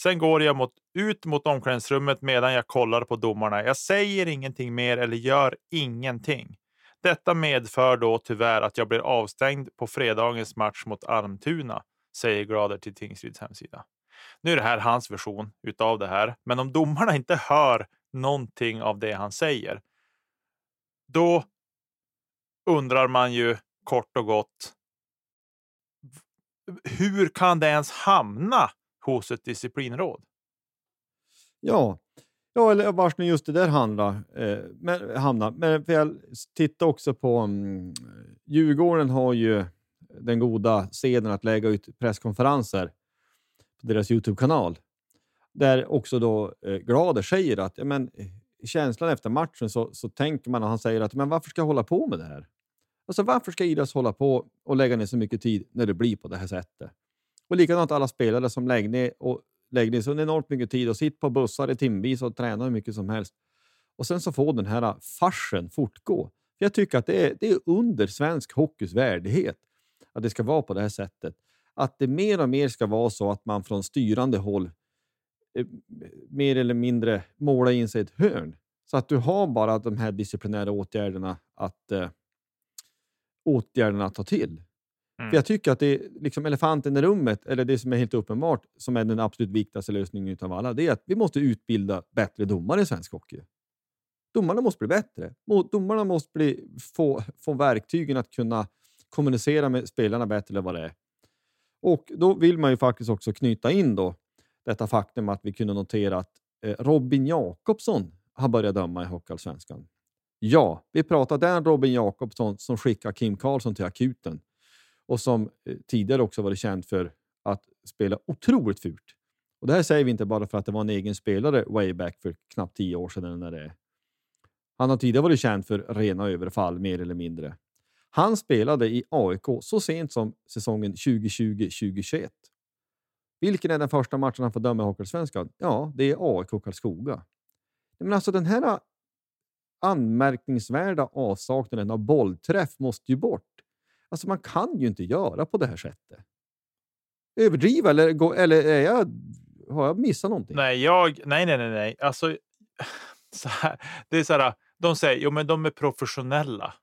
Sen går jag mot, ut mot omklädningsrummet medan jag kollar på domarna. Jag säger ingenting mer eller gör ingenting. Detta medför då tyvärr att jag blir avstängd på fredagens match mot Almtuna, säger Glader till Tingsryds hemsida. Nu är det här hans version utav det här, men om domarna inte hör någonting av det han säger, då undrar man ju kort och gott. Hur kan det ens hamna hos ett disciplinråd? Ja, ja eller vars nu just det där handlar, eh, men, hamnar. Men för jag tittar också på... Um, Djurgården har ju den goda seden att lägga ut presskonferenser på deras Youtube-kanal. Där också då eh, Glader säger att ja, men, känslan efter matchen så, så tänker man och han säger att men varför ska jag hålla på med det här? Alltså varför ska Idas hålla på och lägga ner så mycket tid när det blir på det här sättet? Och likadant alla spelare som lägger ner, och lägger ner så enormt mycket tid och sitter på bussar i timvis och tränar hur mycket som helst. Och sen så får den här farsen fortgå. För jag tycker att det är, det är under svensk hockeys värdighet att det ska vara på det här sättet. Att det mer och mer ska vara så att man från styrande håll eh, mer eller mindre målar in sig i ett hörn. Så att du har bara de här disciplinära åtgärderna att, eh, åtgärderna att ta till. Mm. För Jag tycker att det är liksom elefanten i rummet, eller det som är helt uppenbart, som är den absolut viktigaste lösningen av alla, det är att vi måste utbilda bättre domare i svensk hockey. Domarna måste bli bättre. Domarna måste bli, få, få verktygen att kunna kommunicera med spelarna bättre eller vad det är. Och då vill man ju faktiskt också knyta in då detta faktum att vi kunde notera att eh, Robin Jakobsson har börjat döma i Hockeyallsvenskan. Ja, vi pratar den Robin Jakobsson som skickar Kim Karlsson till akuten och som eh, tidigare också varit känd för att spela otroligt fult. Och Det här säger vi inte bara för att det var en egen spelare way back för knappt tio år sedan. När det Han har tidigare varit känd för rena överfall, mer eller mindre. Han spelade i AIK så sent som säsongen 2020-2021. Vilken är den första matchen han får döma i Hockeyallsvenskan? Ja, det är AIK Karlskoga. Men alltså den här ah, anmärkningsvärda avsaknaden av bollträff måste ju bort. Alltså man kan ju inte göra på det här sättet. Överdriva eller, eller är jag, har jag missat någonting? Nej, jag, nej, nej, nej, nej. Alltså, [LAUGHS] så här, det är så här, de säger jo, men de är professionella.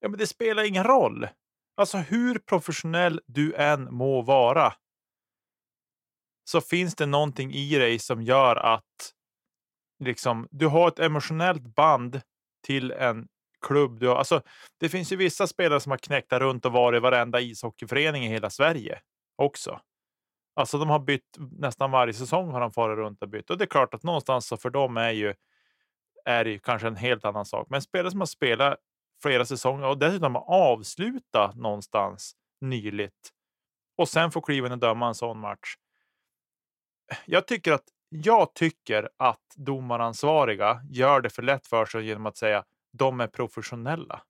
Ja, men det spelar ingen roll. Alltså hur professionell du än må vara. Så finns det någonting i dig som gör att liksom, du har ett emotionellt band till en klubb. Du har, alltså, det finns ju vissa spelare som har knäckt runt och varit i varenda ishockeyförening i hela Sverige också. Alltså de har bytt nästan varje säsong har de farit runt och bytt och det är klart att någonstans så för dem är ju är det ju kanske en helt annan sak. Men spelare som har spelat flera säsonger och dessutom har avslutat någonstans nyligt och sen får kliva in och döma en sån match. Jag tycker att jag tycker att domaransvariga gör det för lätt för sig genom att säga de är professionella.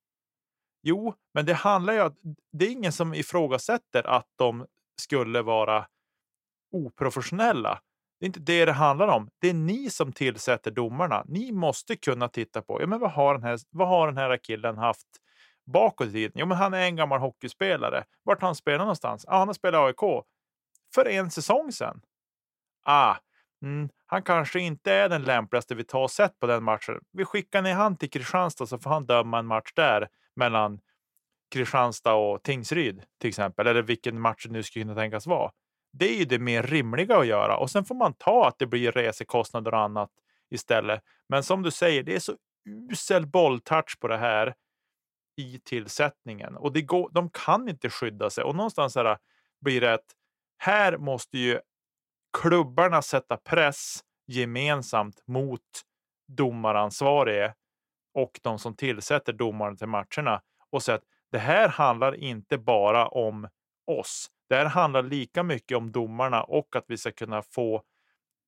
Jo, men det handlar ju om det är ingen som ifrågasätter att de skulle vara oprofessionella. Det är inte det det handlar om. Det är ni som tillsätter domarna. Ni måste kunna titta på ja, men vad, har den här, vad har den här killen haft bakåt i tiden? Jo, men han är en gammal hockeyspelare. Vart har han spelat någonstans? Ah, han har spelat AIK för en säsong sedan. Ah, mm, han kanske inte är den lämpligaste vi tar sett på den matchen. Vi skickar ner han till Kristianstad så får han döma en match där mellan Kristianstad och Tingsryd till exempel, eller vilken match det nu skulle kunna tänkas vara. Det är ju det mer rimliga att göra och sen får man ta att det blir resekostnader och annat istället. Men som du säger, det är så usel bolltouch på det här i tillsättningen och det går, de kan inte skydda sig och någonstans här blir det att här måste ju klubbarna sätta press gemensamt mot domaransvarige och de som tillsätter domarna till matcherna och säga att det här handlar inte bara om oss. Det här handlar lika mycket om domarna och att vi ska kunna få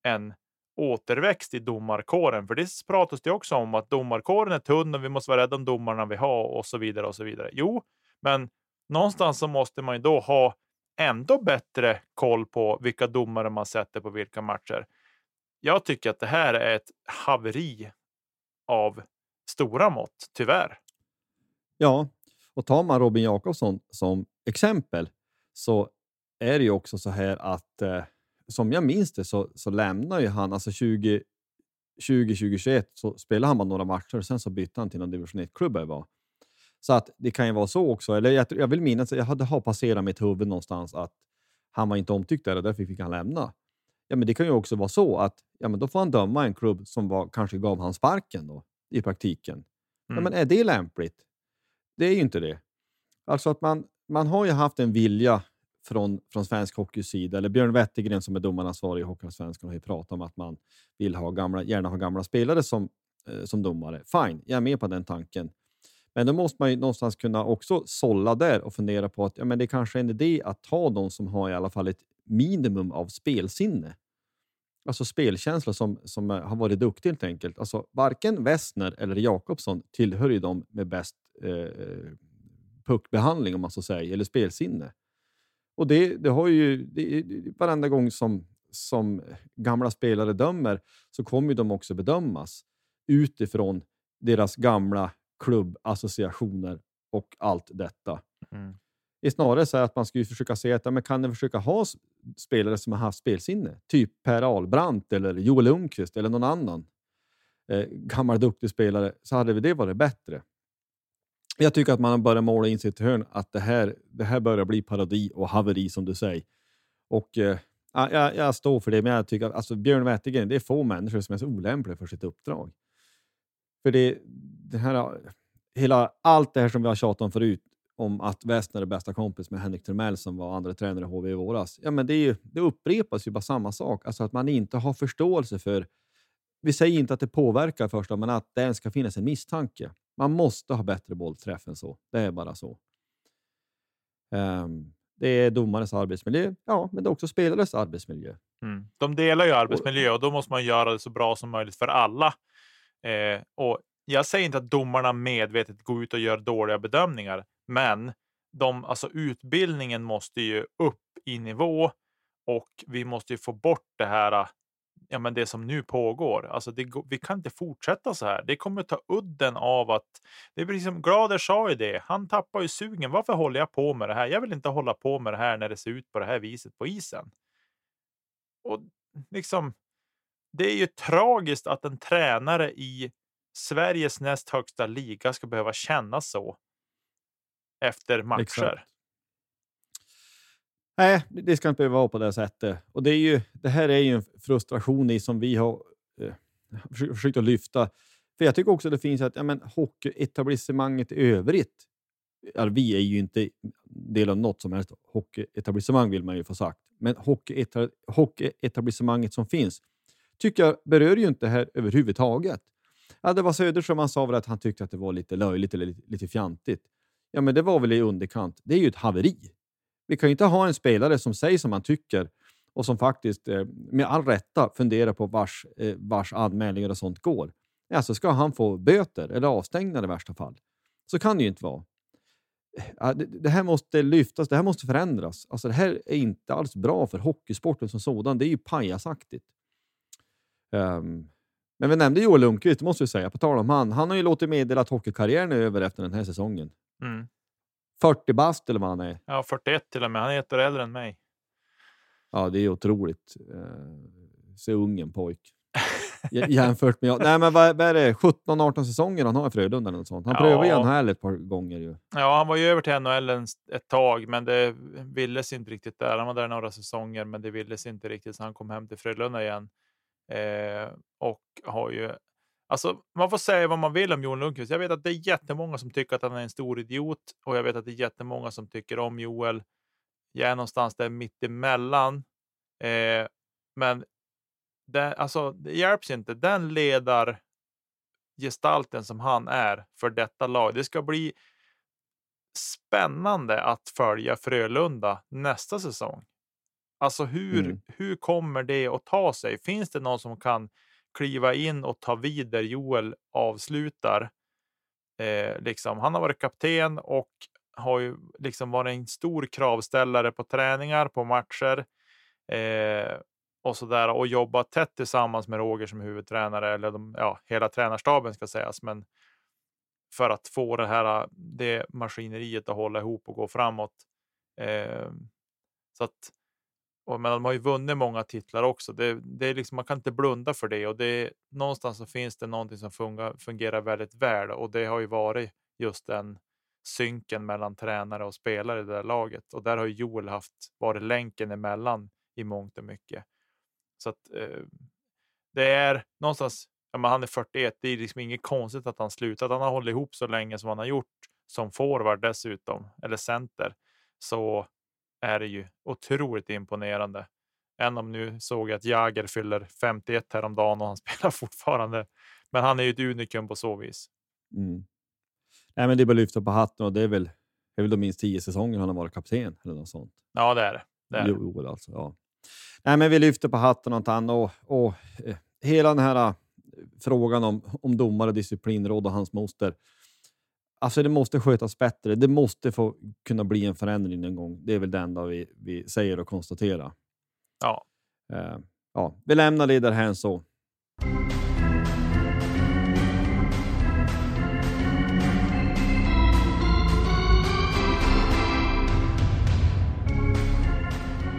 en återväxt i domarkåren. För det pratas det också om att domarkåren är tunn och vi måste vara rädda om domarna vi har och så vidare och så vidare. Jo, men någonstans så måste man ju då ha ändå bättre koll på vilka domare man sätter på vilka matcher. Jag tycker att det här är ett haveri av stora mått, tyvärr. Ja, och tar man Robin Jakobsson som exempel så är det ju också så här att eh, som jag minns det så, så lämnar ju han, alltså 20, 2021 så spelade han bara några matcher och sen så bytte han till någon division 1-klubb. Så att det kan ju vara så också. Eller jag, jag vill minnas att jag hade har passerat mitt huvud någonstans att han var inte omtyckt där och därför fick han lämna. Ja, men det kan ju också vara så att ja, men då får han döma en klubb som var, kanske gav han sparken då, i praktiken. Mm. Ja, men är det lämpligt? Det är ju inte det. Alltså att man, man har ju haft en vilja från, från svensk hockeys sida, eller Björn Wettergren som är domaransvarig i Hockeyallsvenskan har ju pratat om att man vill ha gamla, gärna ha gamla spelare som, eh, som domare. Fine, jag är med på den tanken. Men då måste man ju någonstans kunna också sålla där och fundera på att ja, men det kanske är en idé att ta de som har i alla fall ett minimum av spelsinne. Alltså spelkänsla som, som eh, har varit duktig helt enkelt. Alltså, varken Westner eller Jakobsson tillhör ju de med bäst eh, puckbehandling om man så säger, eller spelsinne. Och det, det har ju det, varenda gång som, som gamla spelare dömer så kommer de också bedömas utifrån deras gamla klubbassociationer och allt detta. Mm. Det är snarare så att man skulle försöka se att ja, men kan ni försöka ha spelare som har haft spelsinne? Typ Per Ahlbrandt eller Joel Lundqvist eller någon annan eh, gammal duktig spelare så hade det varit bättre. Jag tycker att man börjar måla in sig i hörn att det här, det här börjar bli parodi och haveri som du säger. Och eh, jag, jag, står för det, men jag tycker att alltså, Björn Wettergren, det är få människor som är så olämpliga för sitt uppdrag. För det, det här, hela, allt det här som vi har tjatat om förut, om att Westner är bästa kompis med Henrik Tremell som var andra tränare i HV i våras. Ja, men det, är ju, det upprepas ju bara samma sak. Alltså att man inte har förståelse för... Vi säger inte att det påverkar första, men att det ens ska finnas en misstanke. Man måste ha bättre bollträff än så. Det är bara så. Um, det är domares arbetsmiljö, ja, men det är också spelares arbetsmiljö. Mm. De delar ju arbetsmiljö och då måste man göra det så bra som möjligt för alla. Eh, och jag säger inte att domarna medvetet går ut och gör dåliga bedömningar, men de, alltså utbildningen måste ju upp i nivå och vi måste ju få bort det här ja, men det som nu pågår. Alltså det, vi kan inte fortsätta så här. Det kommer ta udden av att... Det är precis som Glader sa ju det. Han tappar ju sugen. Varför håller jag på med det här? Jag vill inte hålla på med det här när det ser ut på det här viset på isen. Och liksom, det är ju tragiskt att en tränare i Sveriges näst högsta liga ska behöva känna så efter matcher. Exakt. Nej, det ska inte behöva vara på det sättet. Och det, är ju, det här är ju en frustration i som vi har eh, försökt att lyfta. För jag tycker också att det finns att ja, men, hockeyetablissemanget i övrigt, Alltså, vi är ju inte del av något som helst hockeyetablissemang vill man ju få sagt, men hockeyetablissemanget som finns tycker jag berör ju inte det här överhuvudtaget. Ja, det var Söderström, han sa väl att han tyckte att det var lite löjligt eller lite, lite fjantigt. Ja, men det var väl i underkant. Det är ju ett haveri. Vi kan ju inte ha en spelare som säger som man tycker och som faktiskt eh, med all rätta funderar på vars, eh, vars anmälningar och sånt går. Alltså ska han få böter eller avstängningar i värsta fall. Så kan det ju inte vara. Det här måste lyftas, det här måste förändras. Alltså det här är inte alls bra för hockeysporten som sådan. Det är ju pajasaktigt. Um, men vi nämnde Joel Lundqvist, måste vi säga. På tal om han. Han har ju låtit meddela att hockeykarriären är över efter den här säsongen. Mm. 40 bast eller vad han är. Ja, 41 till och med. Han är ett år äldre än mig. Ja, det är otroligt. Uh, se ungen pojk. Jämfört med... Nej, men vad, vad är det? 17-18 säsonger han har i Frölunda eller något sånt. Han ja. prövade ju NHL ett par gånger ju. Ja, han var ju över till NHL ett tag, men det ville sig inte riktigt där. Han var där några säsonger, men det ville sig inte riktigt så han kom hem till Frölunda igen. Eh, och har ju Alltså, man får säga vad man vill om Joel Lundqvist. Jag vet att det är jättemånga som tycker att han är en stor idiot och jag vet att det är jättemånga som tycker om Joel. Jag är någonstans där mitt emellan. Eh, men det, alltså, det hjälps inte. Den ledar gestalten som han är för detta lag. Det ska bli spännande att följa Frölunda nästa säsong. Alltså hur, mm. hur kommer det att ta sig? Finns det någon som kan kliva in och ta vid där Joel avslutar. Eh, liksom. Han har varit kapten och har ju liksom varit en stor kravställare på träningar, på matcher eh, och så där och jobbat tätt tillsammans med Roger som huvudtränare eller de, ja, hela tränarstaben ska sägas. Men för att få det här det maskineriet att hålla ihop och gå framåt. Eh, så att och, men de har ju vunnit många titlar också. Det, det är liksom, man kan inte blunda för det och det, är någonstans så finns det någonting som fungerar, fungerar väldigt väl och det har ju varit just den synken mellan tränare och spelare i det där laget och där har Joel haft varit länken emellan i mångt och mycket. Så att eh, det är någonstans. Ja, men han är 41. Det är liksom inget konstigt att han slutat. Han har hållit ihop så länge som han har gjort som forward dessutom eller center. Så är det ju otroligt imponerande. Än om nu såg jag att Jager fyller 51 häromdagen och han [LAUGHS] spelar fortfarande. Men han är ju ett unikum på så vis. Mm. Nej, men det är bara att lyfta på hatten och det är väl, det är väl de minst tio säsonger han har varit kapten eller något sånt. Ja, det är det. det, är jo, alltså, ja. Nej, men vi lyfter på hatten och annat och, och eh, hela den här eh, frågan om, om domare, disciplinråd och hans moster. Alltså det måste skötas bättre. Det måste få kunna bli en förändring en gång. Det är väl det enda vi, vi säger och konstaterar. Ja. Uh, ja, vi lämnar det därhän så.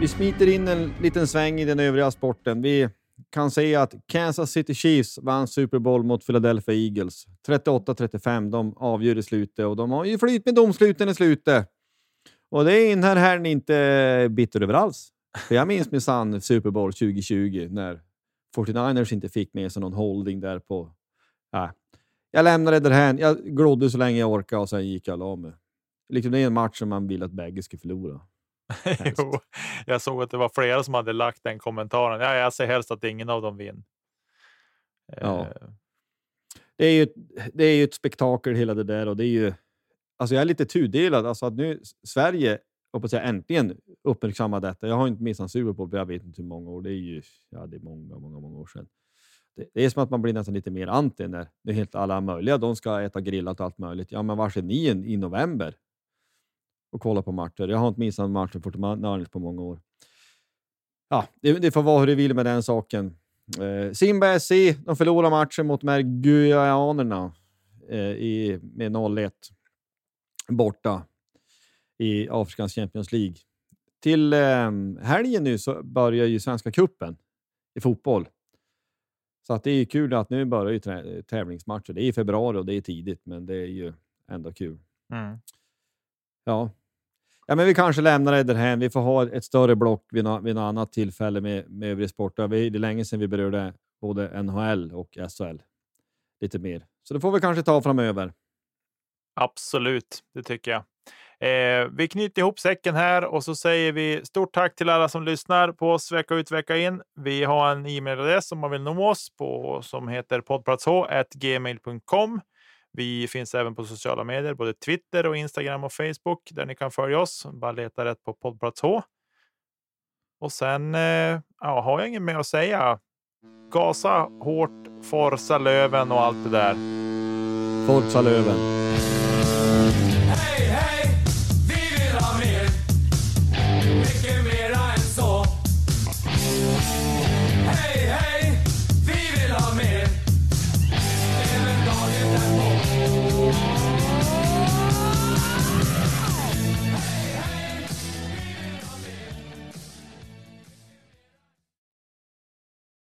Vi smiter in en liten sväng i den övriga sporten. Vi kan säga att Kansas City Chiefs vann Super Bowl mot Philadelphia Eagles. 38-35. De avgör i slutet och de har ju flyt med domsluten i slutet. Och det är den här herrn inte bitter över alls. För jag minns minsann Super Bowl 2020 när 49ers inte fick med sig någon holding där på... Äh. Jag lämnade det därhän. Jag glodde så länge jag orkade och sen gick jag och la mig. Liksom det är en match som man vill att bägge ska förlora. [LAUGHS] jo, jag såg att det var flera som hade lagt den kommentaren. Ja, jag ser helst att ingen av dem vinner. Ja. Eh. Det är, ju, det är ju ett spektakel hela det där och det är ju... Alltså jag är lite tudelad. Alltså att nu Sverige hoppas jag äntligen uppmärksammar detta. Jag har inte missat Super Bowl på jag vet inte hur många år. Det är ju ja, det är många, många, många år sedan. Det, det är som att man blir nästan lite mer anti när det är helt alla möjliga. De ska äta grillat och allt möjligt. Ja, men var är ni i november? Och kolla på matcher. Jag har inte missat matchen fortfarande på många år. Ja, det, det, får vara hur det vill med den saken. Eh, Simba SC de förlorar matchen mot Guyananerna eh, med 0-1 borta i Afrikans Champions League. Till eh, helgen nu så börjar ju Svenska Kuppen i fotboll. Så att det är kul att nu börjar ju tävlingsmatcher. Det är i februari och det är tidigt, men det är ju ändå kul. Mm. Ja ja, men vi kanske lämnar det därhän. Vi får ha ett större block vid, no vid något annat tillfälle med, med övrig sport. Det är länge sedan vi berörde både NHL och SHL lite mer, så det får vi kanske ta framöver. Absolut, det tycker jag. Eh, vi knyter ihop säcken här och så säger vi stort tack till alla som lyssnar på oss vecka ut vecka in. Vi har en e-mailadress om man vill nå oss på som heter poddplatsh.gmail.com. Vi finns även på sociala medier, både Twitter och Instagram och Facebook där ni kan följa oss. Bara leta rätt på poddplats H. Och sen eh, ja, har jag inget mer att säga. Gasa hårt, forsa löven och allt det där. Forsa löven.